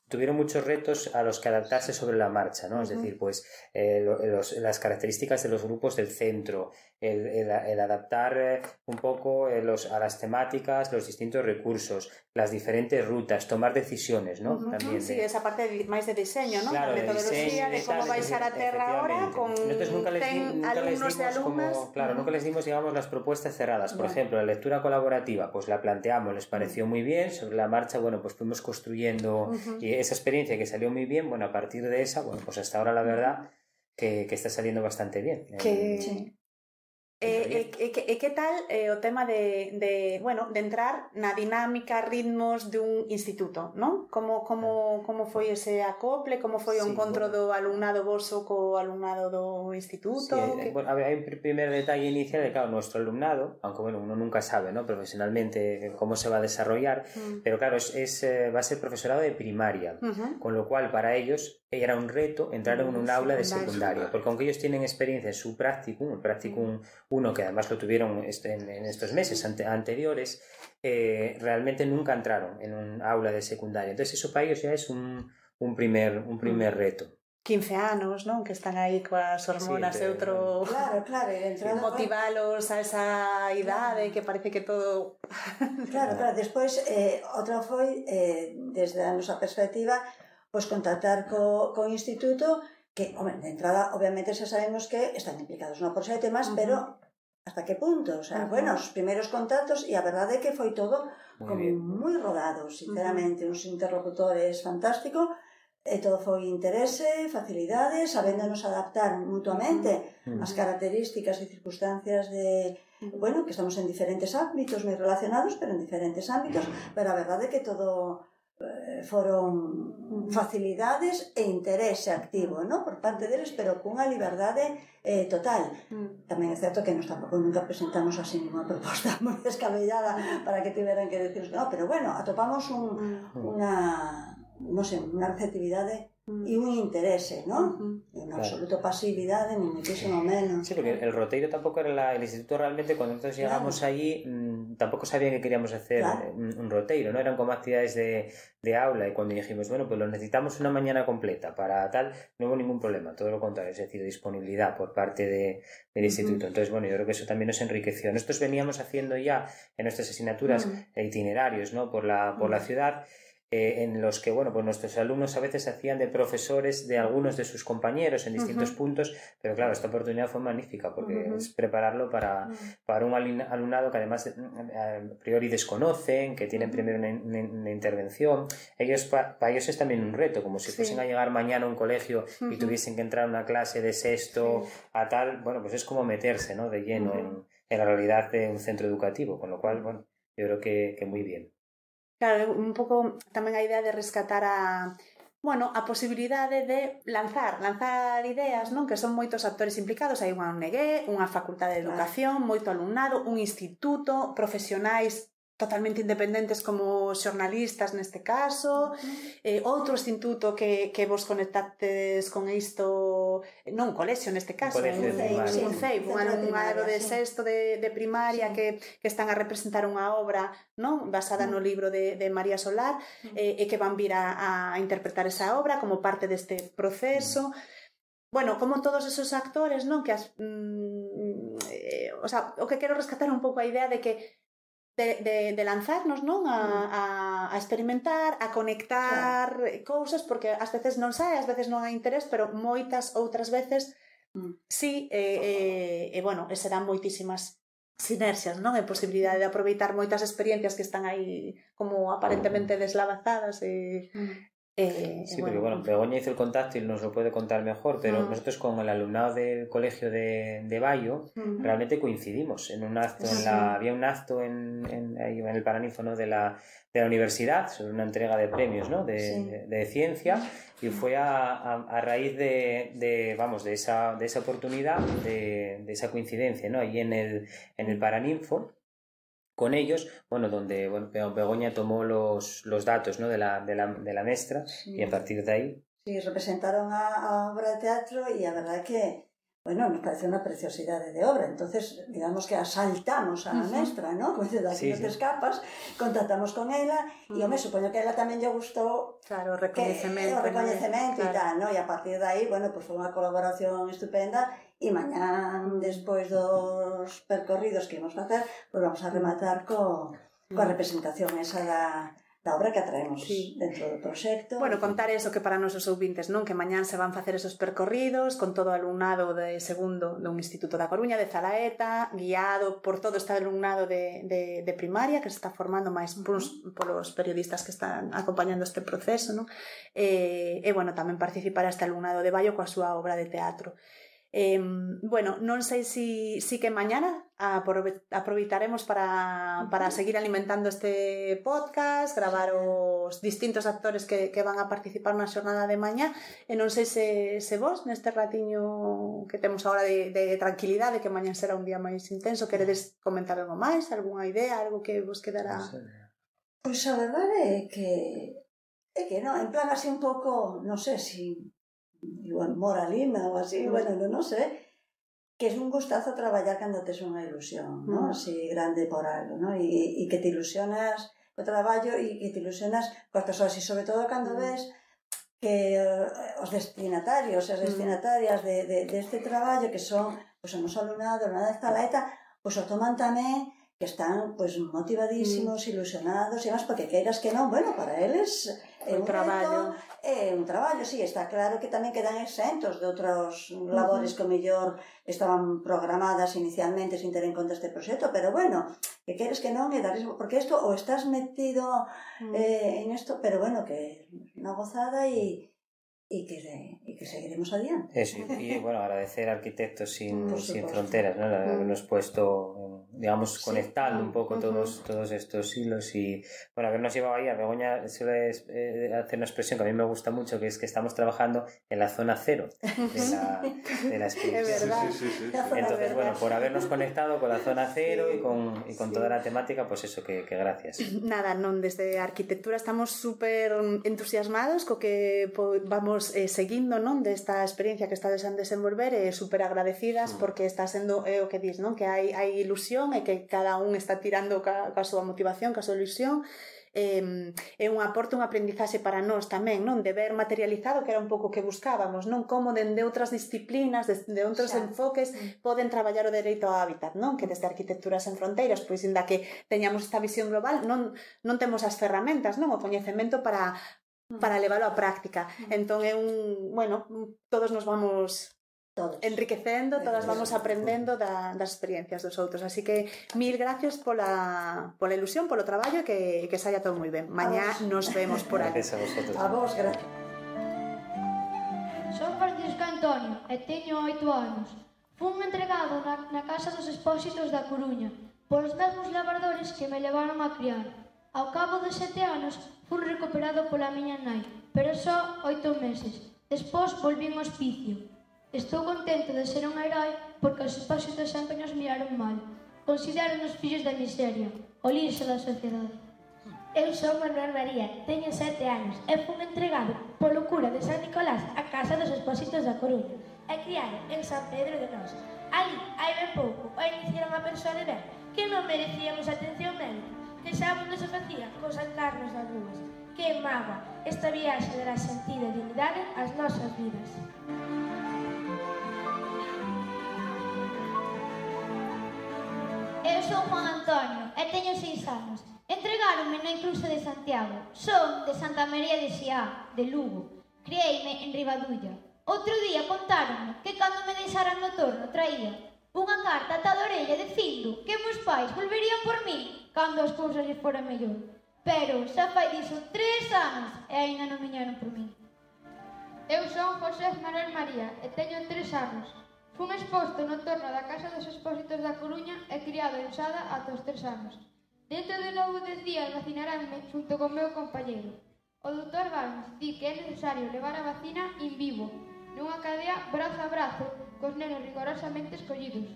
tuvieron muchos retos a los que adaptarse sobre la marcha, ¿no? Uh -huh. Es decir, pues eh, los, las características de los grupos del centro, el, el, el adaptar eh, un poco eh, los, a las temáticas, los distintos recursos, las diferentes rutas, tomar decisiones, ¿no? Uh -huh. También sí, de... esa parte de, máis de diseño, ¿no? Claro, la metodoloxía de, de cómo vais a la terra ahora con Nosotros nunca les, nunca les dimos como, claro, uh -huh. nunca les dimos, digamos, las propuestas cerradas. Por yeah. ejemplo, la lectura colaborativa, pues la planteamos, les pareció muy bien, sobre la marcha, bueno, pues fuimos construyendo uh -huh. y esa experiencia que salió muy bien, bueno, a partir de esa, bueno, pues hasta ahora la verdad que, que está saliendo bastante bien. Que... Sí. E, e, e, e que tal eh, o tema de, de, bueno, de entrar na dinámica, ritmos dun instituto, non? Como, como, ah. como foi ese acople, como foi o sí, encontro bueno. do alumnado vosso co alumnado do instituto? Sí, eh, que... bueno, a ver, hai un primer detalle inicial de, claro, nuestro alumnado, aunque, bueno, uno nunca sabe, ¿no? Profesionalmente, eh, cómo se va a desarrollar, mm. pero, claro, es, es, eh, va a ser profesorado de primaria, uh -huh. con lo cual, para ellos, era un reto entrar en mm, un, aula de secundaria, porque aunque ellos tienen experiencia en su practicum, el practicum mm. Uno que además lo tuvieron en, en estos meses ante, anteriores, eh, realmente nunca entraron en un aula de secundaria. Entonces eso para ellos ya es un, un primer, un primer reto. 15 anos, non? Que están aí coas hormonas sí, e outro... Claro, claro, entrando... (laughs) Motivalos a esa idade que parece que todo... (laughs) claro, claro, despois, eh, outra foi, eh, desde a nosa perspectiva, pois contactar co, co instituto que, hombre, de entrada, obviamente xa sabemos que están implicados no por ser temas, uh -huh. pero hasta que punto, o sea, uh -huh. bueno, os primeiros contactos e a verdade é que foi todo muy como bien. moi rodado, sinceramente, uh -huh. uns interlocutores fantástico, e todo foi interese, facilidades, sabéndonos adaptar mutuamente uh -huh. as características e circunstancias de, bueno, que estamos en diferentes ámbitos moi relacionados, pero en diferentes ámbitos, pero a verdade é que todo Eh, foron facilidades e interese activo, no? Por parte deles, pero cunha liberdade eh, total. Mm. Tamén é certo que nos tampouco nunca presentamos así unha proposta (laughs) moi descabellada para que tiveran que decir, no, pero bueno, atopamos un, mm. unha, non sei, unha receptividade e un? Uh -huh. En absoluto claro. pasividade, ni muchísimo menos. Sí, porque el roteiro tampouco era la, el instituto realmente, cuando nosotros llegamos claro. allí, mmm, tampouco sabían que queríamos hacer claro. un, un roteiro, ¿no? Eran como actividades de, de aula y cuando dijimos, bueno, pues lo necesitamos una mañana completa para tal, no hubo ningún problema, todo lo contrario, es decir, disponibilidad por parte de, del instituto. Uh -huh. Entonces, bueno, yo creo que eso también nos enriqueció. Nosotros veníamos haciendo ya en nuestras asignaturas uh -huh. itinerarios, ¿no? Por la, por la ciudad eh, en los que bueno, pues nuestros alumnos a veces hacían de profesores de algunos de sus compañeros en distintos uh -huh. puntos, pero claro, esta oportunidad fue magnífica porque uh -huh. es prepararlo para, uh -huh. para un alumnado que además eh, a priori desconocen, que tienen primero una, una, una intervención. Ellos, pa, para ellos es también un reto, como si sí. fuesen a llegar mañana a un colegio y tuviesen que entrar a una clase de sexto sí. a tal, bueno, pues es como meterse ¿no? de lleno en, en la realidad de un centro educativo, con lo cual, bueno, yo creo que, que muy bien. Claro, un pouco tamén a idea de rescatar a bueno, a posibilidade de lanzar, lanzar ideas, non? Que son moitos actores implicados, hai unha ONG, unha facultade de educación, moito alumnado, un instituto, profesionais totalmente independentes como xornalistas neste caso, eh, outro instituto que, que vos conectates con isto, eh, non un colexio neste caso, un CEIP, un CEIP, un alumnado de sexto de, de primaria sí. que, que están a representar unha obra non? Basada no libro de, de María Solar eh, e que van vir a, a interpretar esa obra como parte deste proceso. Bueno, como todos esos actores, non? Que as, mm, eh, o, sea, o que quero rescatar un pouco a idea de que de, de, de lanzarnos, non? A, mm. a, a experimentar, a conectar claro. cousas, porque ás veces non sai, ás veces non hai interés, pero moitas outras veces mm. sí, eh, eh, e, e, e bueno, e serán moitísimas sinerxias, non? E posibilidade de mm. aproveitar moitas experiencias que están aí como aparentemente mm. deslavazadas e, mm. Eh, sí, bueno, porque bueno, Begoña hizo el contacto y nos lo puede contar mejor, pero uh nosotros con el alumnado del colegio de, de Bayo uh -huh. realmente coincidimos en un acto, en la, había un acto en, en, en el Paraninfo de, la, de la universidad sobre una entrega de premios ¿no? de, sí. de, de, ciencia y fue a, a, a raíz de, de, vamos, de, esa, de esa oportunidad, de, de esa coincidencia ¿no? ahí en el, en el Paraninfo con ellos, bueno, donde bueno, Begoña tomó los, los datos ¿no? de, la, de, la, de la mestra sí. y a partir de ahí... Sí, representaron a, a, obra de teatro y la verdad que, bueno, nos pareció una preciosidad de obra. Entonces, digamos que asaltamos a la uh -huh. mestra, ¿no? Como dices, aquí sí, no te sí. escapas, contactamos con ella uh -huh. y yo me supongo que a ella también le gustó... Claro, eh, reconocimiento. reconocimiento claro. y tal, ¿no? Y a partir de ahí, bueno, pues fue una colaboración estupenda e mañán, despois dos percorridos que imos facer, pois vamos a rematar co, coa mm. representación esa da, da obra que atraemos sí. dentro do proxecto. Bueno, contar eso que para nosos ouvintes, non? Que mañán se van facer esos percorridos con todo o alumnado de segundo dun Instituto da Coruña, de Zalaeta, guiado por todo este alumnado de, de, de primaria que se está formando máis polos, polos periodistas que están acompañando este proceso, non? E, eh, e, bueno, tamén participará este alumnado de Baio coa súa obra de teatro. Eh, bueno, non sei si, si que mañana aproveitaremos para, para seguir alimentando este podcast, gravar os distintos actores que, que van a participar na xornada de mañá, e non sei se, se vos, neste ratiño que temos agora de, de tranquilidade, que mañá será un día máis intenso, queredes comentar algo máis, algunha idea, algo que vos quedará... Pois pues a verdade é que é que non, en plan así un pouco, non sei se si igual moralina ou así, bueno, non, non sei, que es un gustazo traballar cando tes unha ilusión, mm. non? así grande por algo, non? e, e que te ilusionas co traballo e que te ilusionas coas persoas, e sobre todo cando mm. ves que eh, os destinatarios e as mm. destinatarias de, de, deste este traballo que son pois, pues, o noso alumnado, alumnado de Zalaeta, pois pues, o toman tamén que están pois, pues, motivadísimos, mm. ilusionados e máis, porque queiras que non, bueno, para eles é un, un traballo, é un traballo, sí, está claro que tamén quedan exentos de outros labores uh -huh. que mellor estaban programadas inicialmente sin ter en conta este proxecto, pero bueno, que queres que non e dares, porque isto o estás metido uh -huh. eh, en isto, pero bueno, que unha gozada e y que, y que seguiremos adiante. Eso, y bueno, agradecer a Arquitectos Sin, sin Fronteras, ¿no? habernos puesto digamos, conectando un poco todos, todos estos hilos y, bueno, habernos llevado ahí, a Begoña suele eh, hacer una expresión que a mí me gusta mucho, que es que estamos trabajando en la zona cero de la, (laughs) de la experiencia. Entonces, bueno, por habernos conectado con la zona cero y con, y con toda la temática, pues eso, que, que gracias. Nada, non, desde arquitectura estamos súper entusiasmados co que vamos eh, seguindo non desta experiencia que estades a desenvolver e eh, super agradecidas mm. porque está sendo é eh, o que dis, non? Que hai, hai ilusión motivación e que cada un está tirando ca, ca súa motivación, ca súa ilusión eh, é un aporte, un aprendizaxe para nós tamén, non? De ver materializado que era un pouco que buscábamos, non? Como dende outras disciplinas, de, de outros Xa. enfoques mm. poden traballar o dereito ao hábitat, non? Que desde Arquitecturas en Fronteiras, pois inda que teñamos esta visión global, non, non temos as ferramentas, non? O coñecemento para, mm. para leválo á práctica. Mm. Entón é un, bueno, todos nos vamos todos. Enriquecendo, todas vamos aprendendo da, das experiencias dos outros. Así que mil gracias pola, pola ilusión, polo traballo e que, que saia todo moi ben. Mañá nos vemos por aquí. Gracias a vosotros. A vos, gracias. Son Francisco Antonio e teño oito anos. Fun entregado na, na casa dos expósitos da Coruña polos mesmos labradores que me levaron a criar. Ao cabo de sete anos, fun recuperado pola miña nai, pero só oito meses. Despois volvín ao hospicio. Estou contento de ser un herói porque os espáxios de sempre nos miraron mal. Consideran fillos da miseria, o lixo da sociedade. Eu sou Manuel María, teño sete anos e fui entregado polo cura de San Nicolás á casa dos expósitos da Coruña e criado en San Pedro de Nos. Ali, hai ben pouco, o iniciaron a persoa de que non merecíamos atención médica, que xa non se facía con sacarnos das rúas. Que mágoa, esta viaxe dará sentido e dignidade ás nosas vidas. eu son Juan Antonio e teño seis anos. Entregáronme na inclusa de Santiago. Son de Santa María de Xiá, de Lugo. Crieime en Ribadulla. Outro día contaronme que cando me deixaran no torno traía unha carta ata da orella dicindo que meus pais volverían por mí cando as cousas se fora mellor. Pero xa fai diso tres anos e aínda non viñeron por mí. Eu son José Manuel María e teño tres anos. Fun exposto no torno da Casa dos Expósitos da Coruña e criado en Sada ata os tres anos. Dentro de novo dez días vacinaránme xunto con meu compañeiro. O doutor Valens di que é necesario levar a vacina in vivo, nunha cadea brazo a brazo, cos nenos rigorosamente escollidos.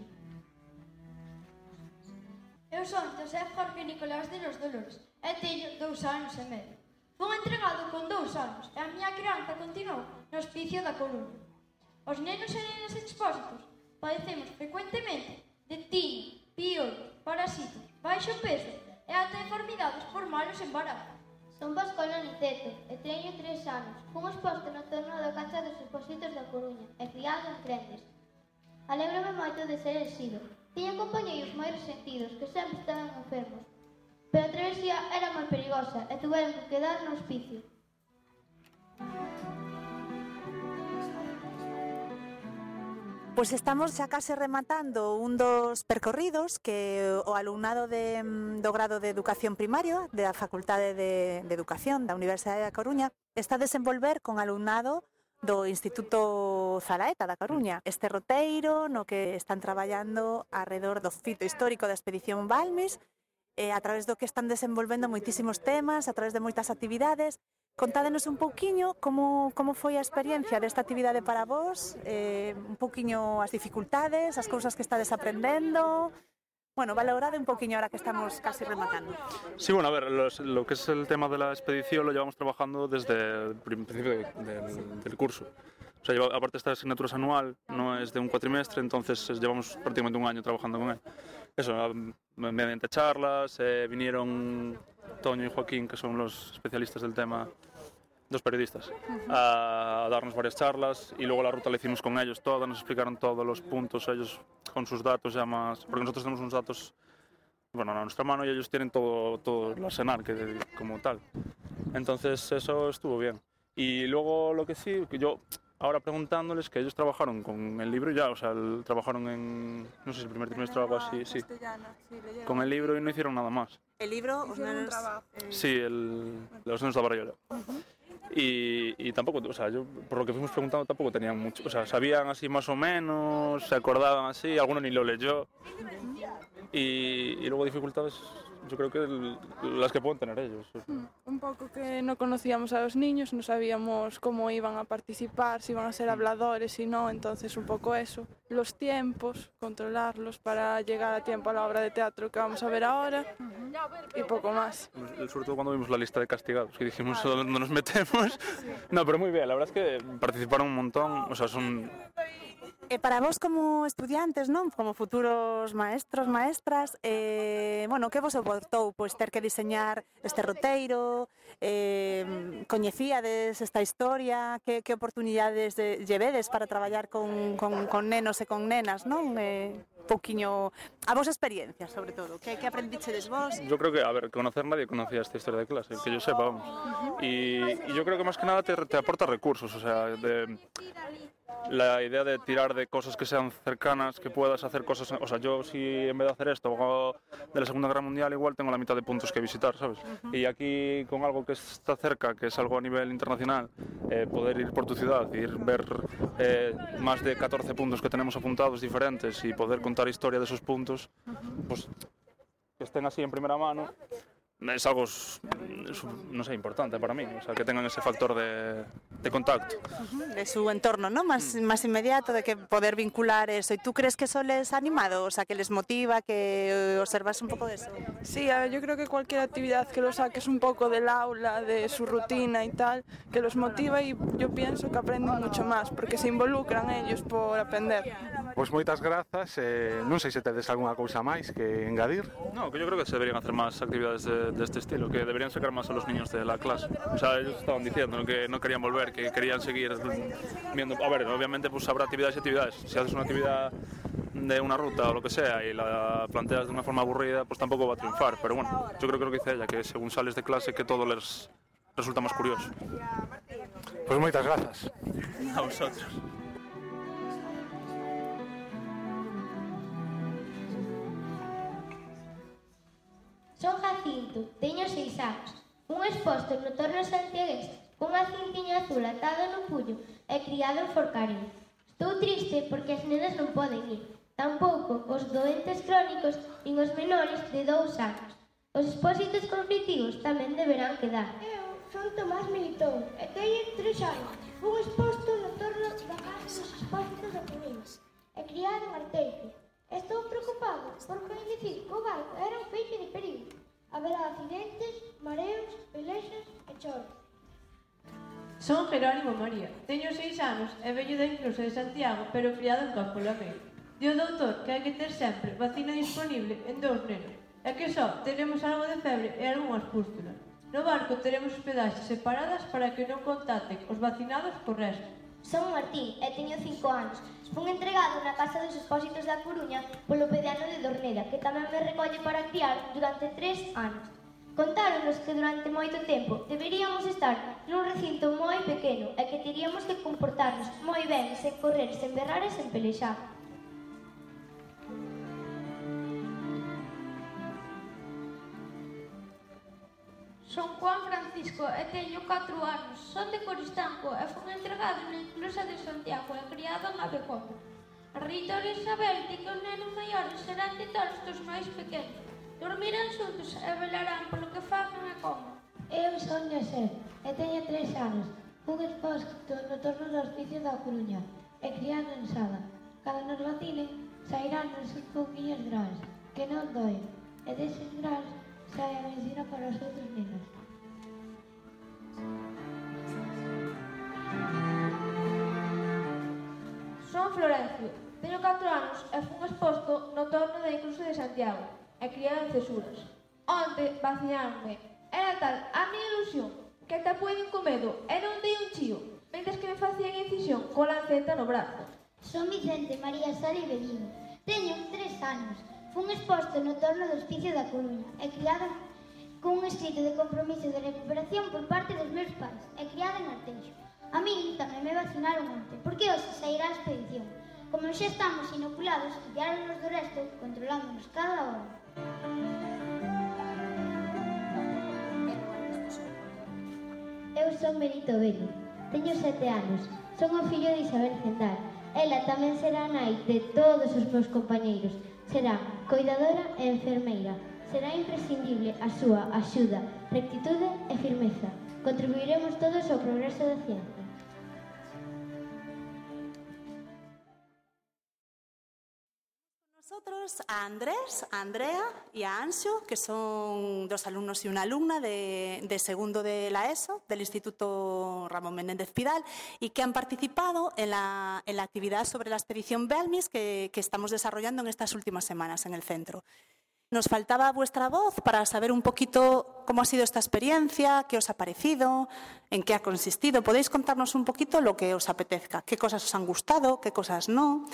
Eu son José Jorge Nicolás de los Dolores e teño dous anos e medio. Fun entregado con dous anos e a miña crianza continuou no hospicio da Coruña. Os nenos e nenas expósitos padecemos frecuentemente de tiño, piollos, parasitos, baixo peso e até deformidades por malos embarazos. Son Pascola Niceto e teño tres anos. Fun exposto no torno da cancha dos expositos da Coruña e criado en Crendes. Alégrome moito de ser exido. Tiña compañeiros moi resentidos que sempre estaban enfermos. Pero a travesía era moi perigosa e tuveron que quedar no hospicio. Pois pues estamos xa case rematando un dos percorridos que o alumnado de, mm, do grado de Educación Primaria da Facultade de, de Educación da Universidade da Coruña está a desenvolver con alumnado do Instituto Zaraeta da Coruña. Este roteiro no que están traballando alrededor do fito histórico da expedición Balmis eh, a través do que están desenvolvendo moitísimos temas, a través de moitas actividades. Contádenos un pouquiño como, como foi a experiencia desta actividade para vos, eh, un pouquiño as dificultades, as cousas que estades aprendendo, Bueno, valorade un poquillo ahora que estamos casi rematando. Sí, bueno, a ver, los, lo que es el tema de la expedición lo llevamos trabajando desde el principio de, de, del curso. O sea, lleva, aparte esta asignatura es anual, no es de un cuatrimestre, entonces llevamos prácticamente un año trabajando con él. Eso, mediante charlas, eh, vinieron Toño y Joaquín, que son los especialistas del tema, dos periodistas, a, darnos varias charlas y luego la ruta la hicimos con ellos toda, nos explicaron todos los puntos, ellos con sus datos ya más, porque nosotros tenemos unos datos, bueno, a nuestra mano y ellos tienen todo, todo el arsenal que, como tal. Entonces eso estuvo bien. Y luego lo que sí, que yo ahora preguntándoles que ellos trabajaron con el libro ya, o sea, el, trabajaron en, no sé si el primer trimestre o algo así, sí. Con el libro y no hicieron nada más. El libro, os nenos... Sí, el, los nenos de Barriola. Y, y, tampoco, o sea, yo por lo que fuimos preguntando tampoco tenían mucho, o sea, sabían así más o menos, se acordaban así, alguno ni lo leyó. y, y luego dificultades yo creo que las que pueden tener ellos. Mm, un poco que no conocíamos a los niños, no sabíamos cómo iban a participar, si iban a ser habladores, si no, entonces un poco eso. Los tiempos, controlarlos para llegar a tiempo a la obra de teatro que vamos a ver ahora y poco más. Sobre todo cuando vimos la lista de castigados, que dijimos dónde nos metemos. No, pero muy bien, la verdad es que participaron un montón, o sea, son E para vos como estudiantes, non? Como futuros maestros, maestras, eh, bueno, que vos aportou pois ter que diseñar este roteiro? Eh, coñecíades esta historia? Que, que oportunidades de, llevedes para traballar con, con, con nenos e con nenas, non? Eh, pouquiño a vos experiencia, sobre todo. Que, que aprendichedes vos? Yo creo que, a ver, conocer nadie conocía esta historia de clase, que yo sepa, vamos. Uh -huh. y, y yo creo que más que nada te, te aporta recursos, o sea, de, la idea de tirar de cosas que sean cercanas, que puedas hacer cosas, o sea, yo si en vez de hacer esto hago de la Segunda Guerra Mundial, igual tengo la mitad de puntos que visitar, ¿sabes? Uh -huh. Y aquí con algo que está cerca, que es algo a nivel internacional, eh, poder ir por tu ciudad, ir ver eh, más de 14 puntos que tenemos apuntados diferentes y poder contar historia de esos puntos, uh -huh. pues que estén así en primera mano, es algo, no sé, importante para mí, o sea, que tengan ese factor de, de contacto. De su entorno, ¿no? Más, mm. más inmediato, de que poder vincular eso. ¿Y tú crees que eso les ha animado? O sea, que les motiva, que observas un poco de eso. Sí, a ver, yo creo que cualquier actividad que los saques un poco del aula, de su rutina y tal, que los motiva y yo pienso que aprenden mucho más, porque se involucran ellos por aprender. Pois moitas grazas, eh, non sei se tedes algunha cousa máis que engadir. No, que eu creo que se deberían hacer máis actividades deste de, de estilo, que deberían sacar máis a los niños de la clase. O sea, ellos estaban diciendo que no querían volver, que querían seguir viendo... A ver, obviamente pues habrá actividades y actividades. Si haces una actividad de una ruta o lo que sea y la planteas de una forma aburrida, pues tampoco va a triunfar. Pero bueno, yo creo que lo que dice ella, que según sales de clase que todo les resulta más curioso. Pues moitas grazas. A vosotros. Son Jacinto, teño seis anos, un exposto no torno santiagués, cunha cintiña azul atado no pullo e criado en Forcaril. Estou triste porque as nenas non poden ir, tampouco os doentes crónicos nin os menores de dous anos. Os expósitos conflitivos tamén deberán quedar. Eu son Tomás Militón e teño tres anos, un exposto no torno da casa dos expósitos da Coruña e criado en Arteixo. Estou preocupado porque en dicir que o barco era un peixe de perigo. Haberá accidentes, mareos, pelexas e choros. Son Jerónimo María, teño seis anos e veño da inclusa de Santiago, pero criado en Campolame. Dio doutor que hai que ter sempre vacina disponible en dous nenos, e que só teremos algo de febre e algunhas pústulas. No barco teremos hospedaxes separadas para que non contacten os vacinados co resto. Son Martín e teño cinco anos Fun entregado na Casa dos Expósitos da Coruña polo pediano de Dorneda, que tamén me recolle para criar durante tres anos. Contáronos que durante moito tempo deberíamos estar nun recinto moi pequeno e que teríamos que comportarnos moi ben sen correr, sen berrar e sen pelexar. Son cuatro Francisco e eh, teño 4 anos. Son de Coristanco e fun entregado na inclusa de Santiago e criado en Abecomo. A reitora Isabel di que os nenos maiores serán titores dos máis pequenos. Dormirán xuntos e velarán polo que fagan e como. Eu son José e teño 3 anos. Fun exposto no torno do hospicio da Coruña e criado en Sada. Cando nos vacilen, sairán nos seus pouquinhos grans, que non doi, e deses grans sae a medicina para os outros nenos. Son Florencio, teño 4 anos e fun exposto no torno da Incluso de Santiago e criado en Cesuras. Onte vaciáronme. Era tal a miña ilusión que até puiden comedo e non dei un chío, mentres que me facían incisión coa lanceta no brazo. Son Vicente María Sari e Teño 3 anos. Fun exposto no torno do Hospicio da Coruña e criado cun escrito de compromiso de recuperación por parte dos meus pais e criada en Arteixo. A min tamén me vacinaron onte, porque hoxe sairá a expedición. Como xa estamos inoculados, guiáronos do resto, controlándonos cada hora. Eu son Benito Bello, teño sete anos, son o fillo de Isabel Zendal. Ela tamén será nai de todos os meus compañeiros, será cuidadora e enfermeira, Será imprescindible a súa axuda, rectitude e firmeza. Contribuiremos todos ao progreso da ciencia. nosotros a Andrés, a Andrea y a Ansio, que son dos alumnos y una alumna de, de, segundo de la ESO, del Instituto Ramón Menéndez Pidal, y que han participado en la, en la actividad sobre la expedición Belmis que, que estamos desarrollando en estas últimas semanas en el centro. Nos faltaba vuestra voz para saber un poquito cómo ha sido esta experiencia, qué os ha parecido, en qué ha consistido. Podéis contarnos un poquito lo que os apetezca, qué cosas os han gustado, qué cosas no.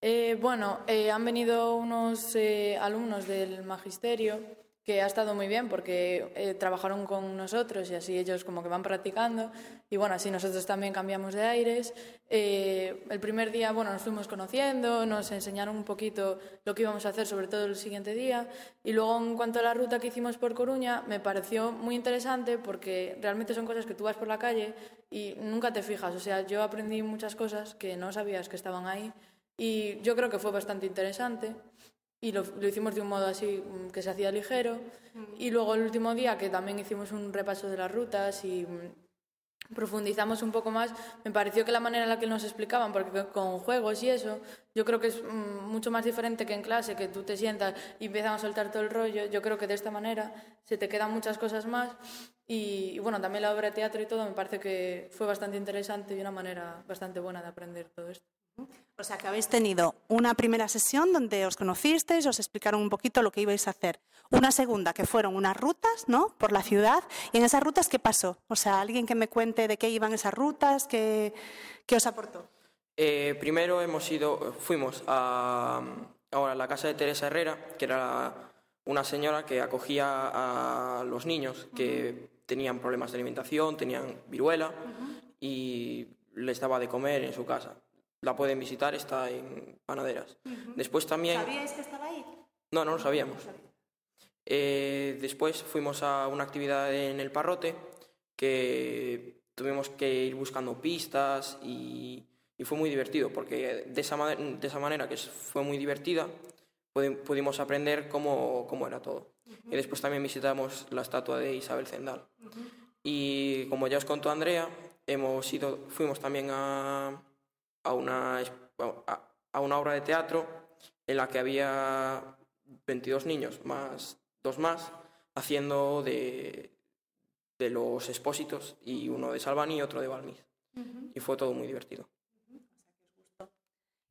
Eh, bueno, eh, han venido unos eh, alumnos del magisterio que ha estado muy bien porque eh, trabajaron con nosotros y así ellos como que van practicando. Y bueno, así nosotros también cambiamos de aires. Eh, el primer día, bueno, nos fuimos conociendo, nos enseñaron un poquito lo que íbamos a hacer, sobre todo el siguiente día. Y luego en cuanto a la ruta que hicimos por Coruña, me pareció muy interesante porque realmente son cosas que tú vas por la calle y nunca te fijas, o sea, yo aprendí muchas cosas que no sabías que estaban ahí y yo creo que fue bastante interesante y lo, lo, hicimos de un modo así mm, que se hacía ligero. Y luego el último día que también hicimos un repaso de las rutas y mm, profundizamos un poco más, me pareció que la manera en la que nos explicaban, porque con juegos y eso, yo creo que es mm, mucho más diferente que en clase, que tú te sientas y empiezan a soltar todo el rollo. Yo creo que de esta manera se te quedan muchas cosas más. Y, y bueno, también la obra de teatro y todo me parece que fue bastante interesante y una manera bastante buena de aprender todo esto. O sea, que habéis tenido una primera sesión donde os conocisteis, os explicaron un poquito lo que ibais a hacer. Una segunda, que fueron unas rutas, ¿no? Por la ciudad. ¿Y en esas rutas qué pasó? O sea, alguien que me cuente de qué iban esas rutas, qué, qué os aportó. Eh, primero hemos ido, fuimos a, ahora a la casa de Teresa Herrera, que era una señora que acogía a los niños que uh -huh. tenían problemas de alimentación, tenían viruela uh -huh. y les daba de comer en su casa la pueden visitar, está en Panaderas. Uh -huh. Después también... ¿Sabíais que estaba ahí? No, no lo sabíamos. Eh, después fuimos a una actividad en el Parrote que tuvimos que ir buscando pistas y, y fue muy divertido porque de esa, de esa manera que fue muy divertida pudimos aprender cómo, cómo era todo. Uh -huh. Y después también visitamos la estatua de Isabel Zendal. Uh -huh. Y como ya os contó Andrea, hemos ido, fuimos también a, a una, a una obra de teatro en la que había 22 niños más dos más haciendo de, de los expósitos y uno de Salvani y otro de Balmis. Uh -huh. Y fue todo muy divertido.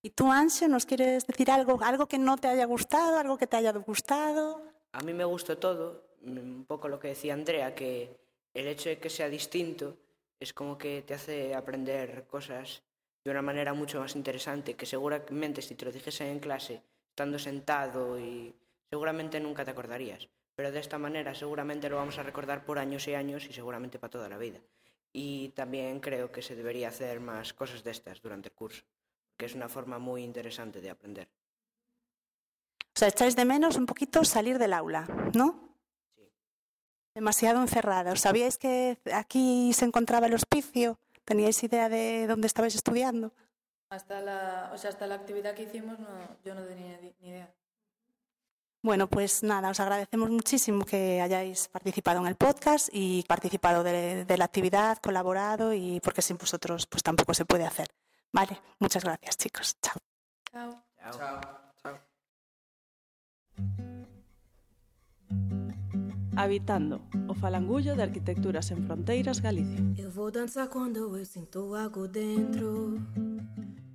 ¿Y tú, Ansio, nos quieres decir algo, algo que no te haya gustado, algo que te haya gustado? A mí me gustó todo, un poco lo que decía Andrea, que el hecho de que sea distinto es como que te hace aprender cosas de una manera mucho más interesante, que seguramente si te lo dijese en clase, estando sentado y seguramente nunca te acordarías. Pero de esta manera seguramente lo vamos a recordar por años y años y seguramente para toda la vida. Y también creo que se debería hacer más cosas de estas durante el curso, que es una forma muy interesante de aprender. O sea, echáis de menos un poquito salir del aula, ¿no? Sí. Demasiado encerrada. ¿Sabíais que aquí se encontraba el hospicio? ¿Teníais idea de dónde estabais estudiando? Hasta la, o sea, hasta la actividad que hicimos no, yo no tenía ni idea. Bueno, pues nada, os agradecemos muchísimo que hayáis participado en el podcast y participado de, de la actividad, colaborado y porque sin vosotros pues tampoco se puede hacer. Vale, muchas gracias chicos. Chao. Chao. Chao. Chao. Habitando, o falangullo de arquitecturas en fronteiras Galicia. Eu vou danzar quando eu sinto algo dentro.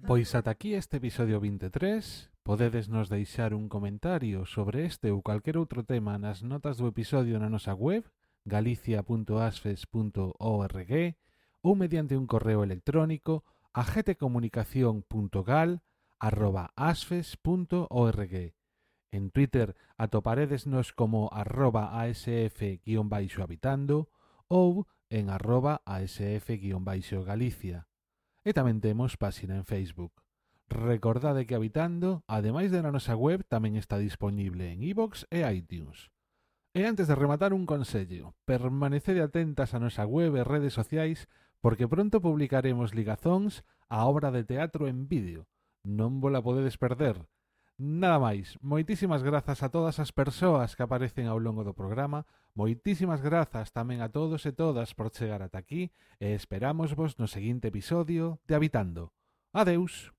Pois ata aquí este episodio 23. Podedes nos deixar un comentario sobre este ou calquer outro tema nas notas do episodio na nosa web galicia.asfes.org ou mediante un correo electrónico a gtcomunicación.gal.asfes.org. En Twitter atoparedesnos como arroba asf-habitando ou en arroba asf-galicia. E tamén temos páxina en Facebook. Recordade que Habitando, ademais de na nosa web, tamén está disponible en iVoox e iTunes. E antes de rematar un consello, permanecede atentas a nosa web e redes sociais porque pronto publicaremos ligazóns a obra de teatro en vídeo. Non vola podedes perder, Nada máis, moitísimas grazas a todas as persoas que aparecen ao longo do programa, moitísimas grazas tamén a todos e todas por chegar ata aquí e esperamos vos no seguinte episodio de Habitando. Adeus!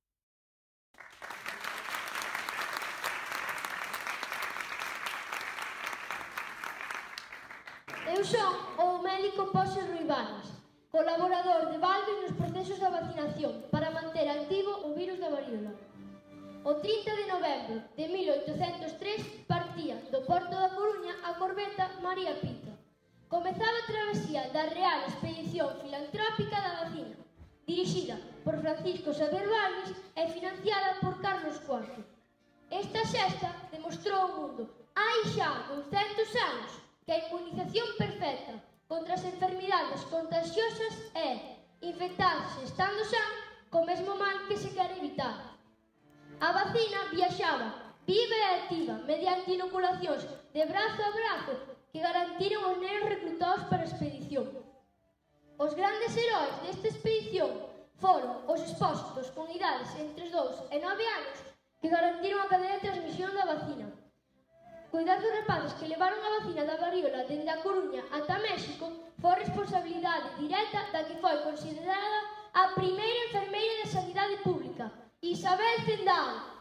Eu son o médico Pose Ruibanos, colaborador de Valve nos procesos de vacinación para manter activo o virus da varíola. O 30 de novembro de 1803 partía do porto da Coruña a corbeta María Pinto. Comezaba a travesía da Real Expedición Filantrópica da Vacina, dirixida por Francisco Xavier Valles e financiada por Carlos IV. Esta xesta demostrou ao mundo, hai xa 200 anos, que a inmunización perfecta contra as enfermidades contagiosas é infectarse estando san co mesmo mal que se quer evitar. A vacina viaxaba viva e activa mediante inoculacións de brazo a brazo que garantiron os nenos reclutados para a expedición. Os grandes heróis desta expedición foron os expósitos con idades entre os 2 e 9 anos que garantiron a cadea de transmisión da vacina. Cuidar dos rapaces que levaron a vacina da variola dende a Coruña ata México foi responsabilidade directa da que foi considerada a primeira enfermeira de sanidade pública, Isabel Zindan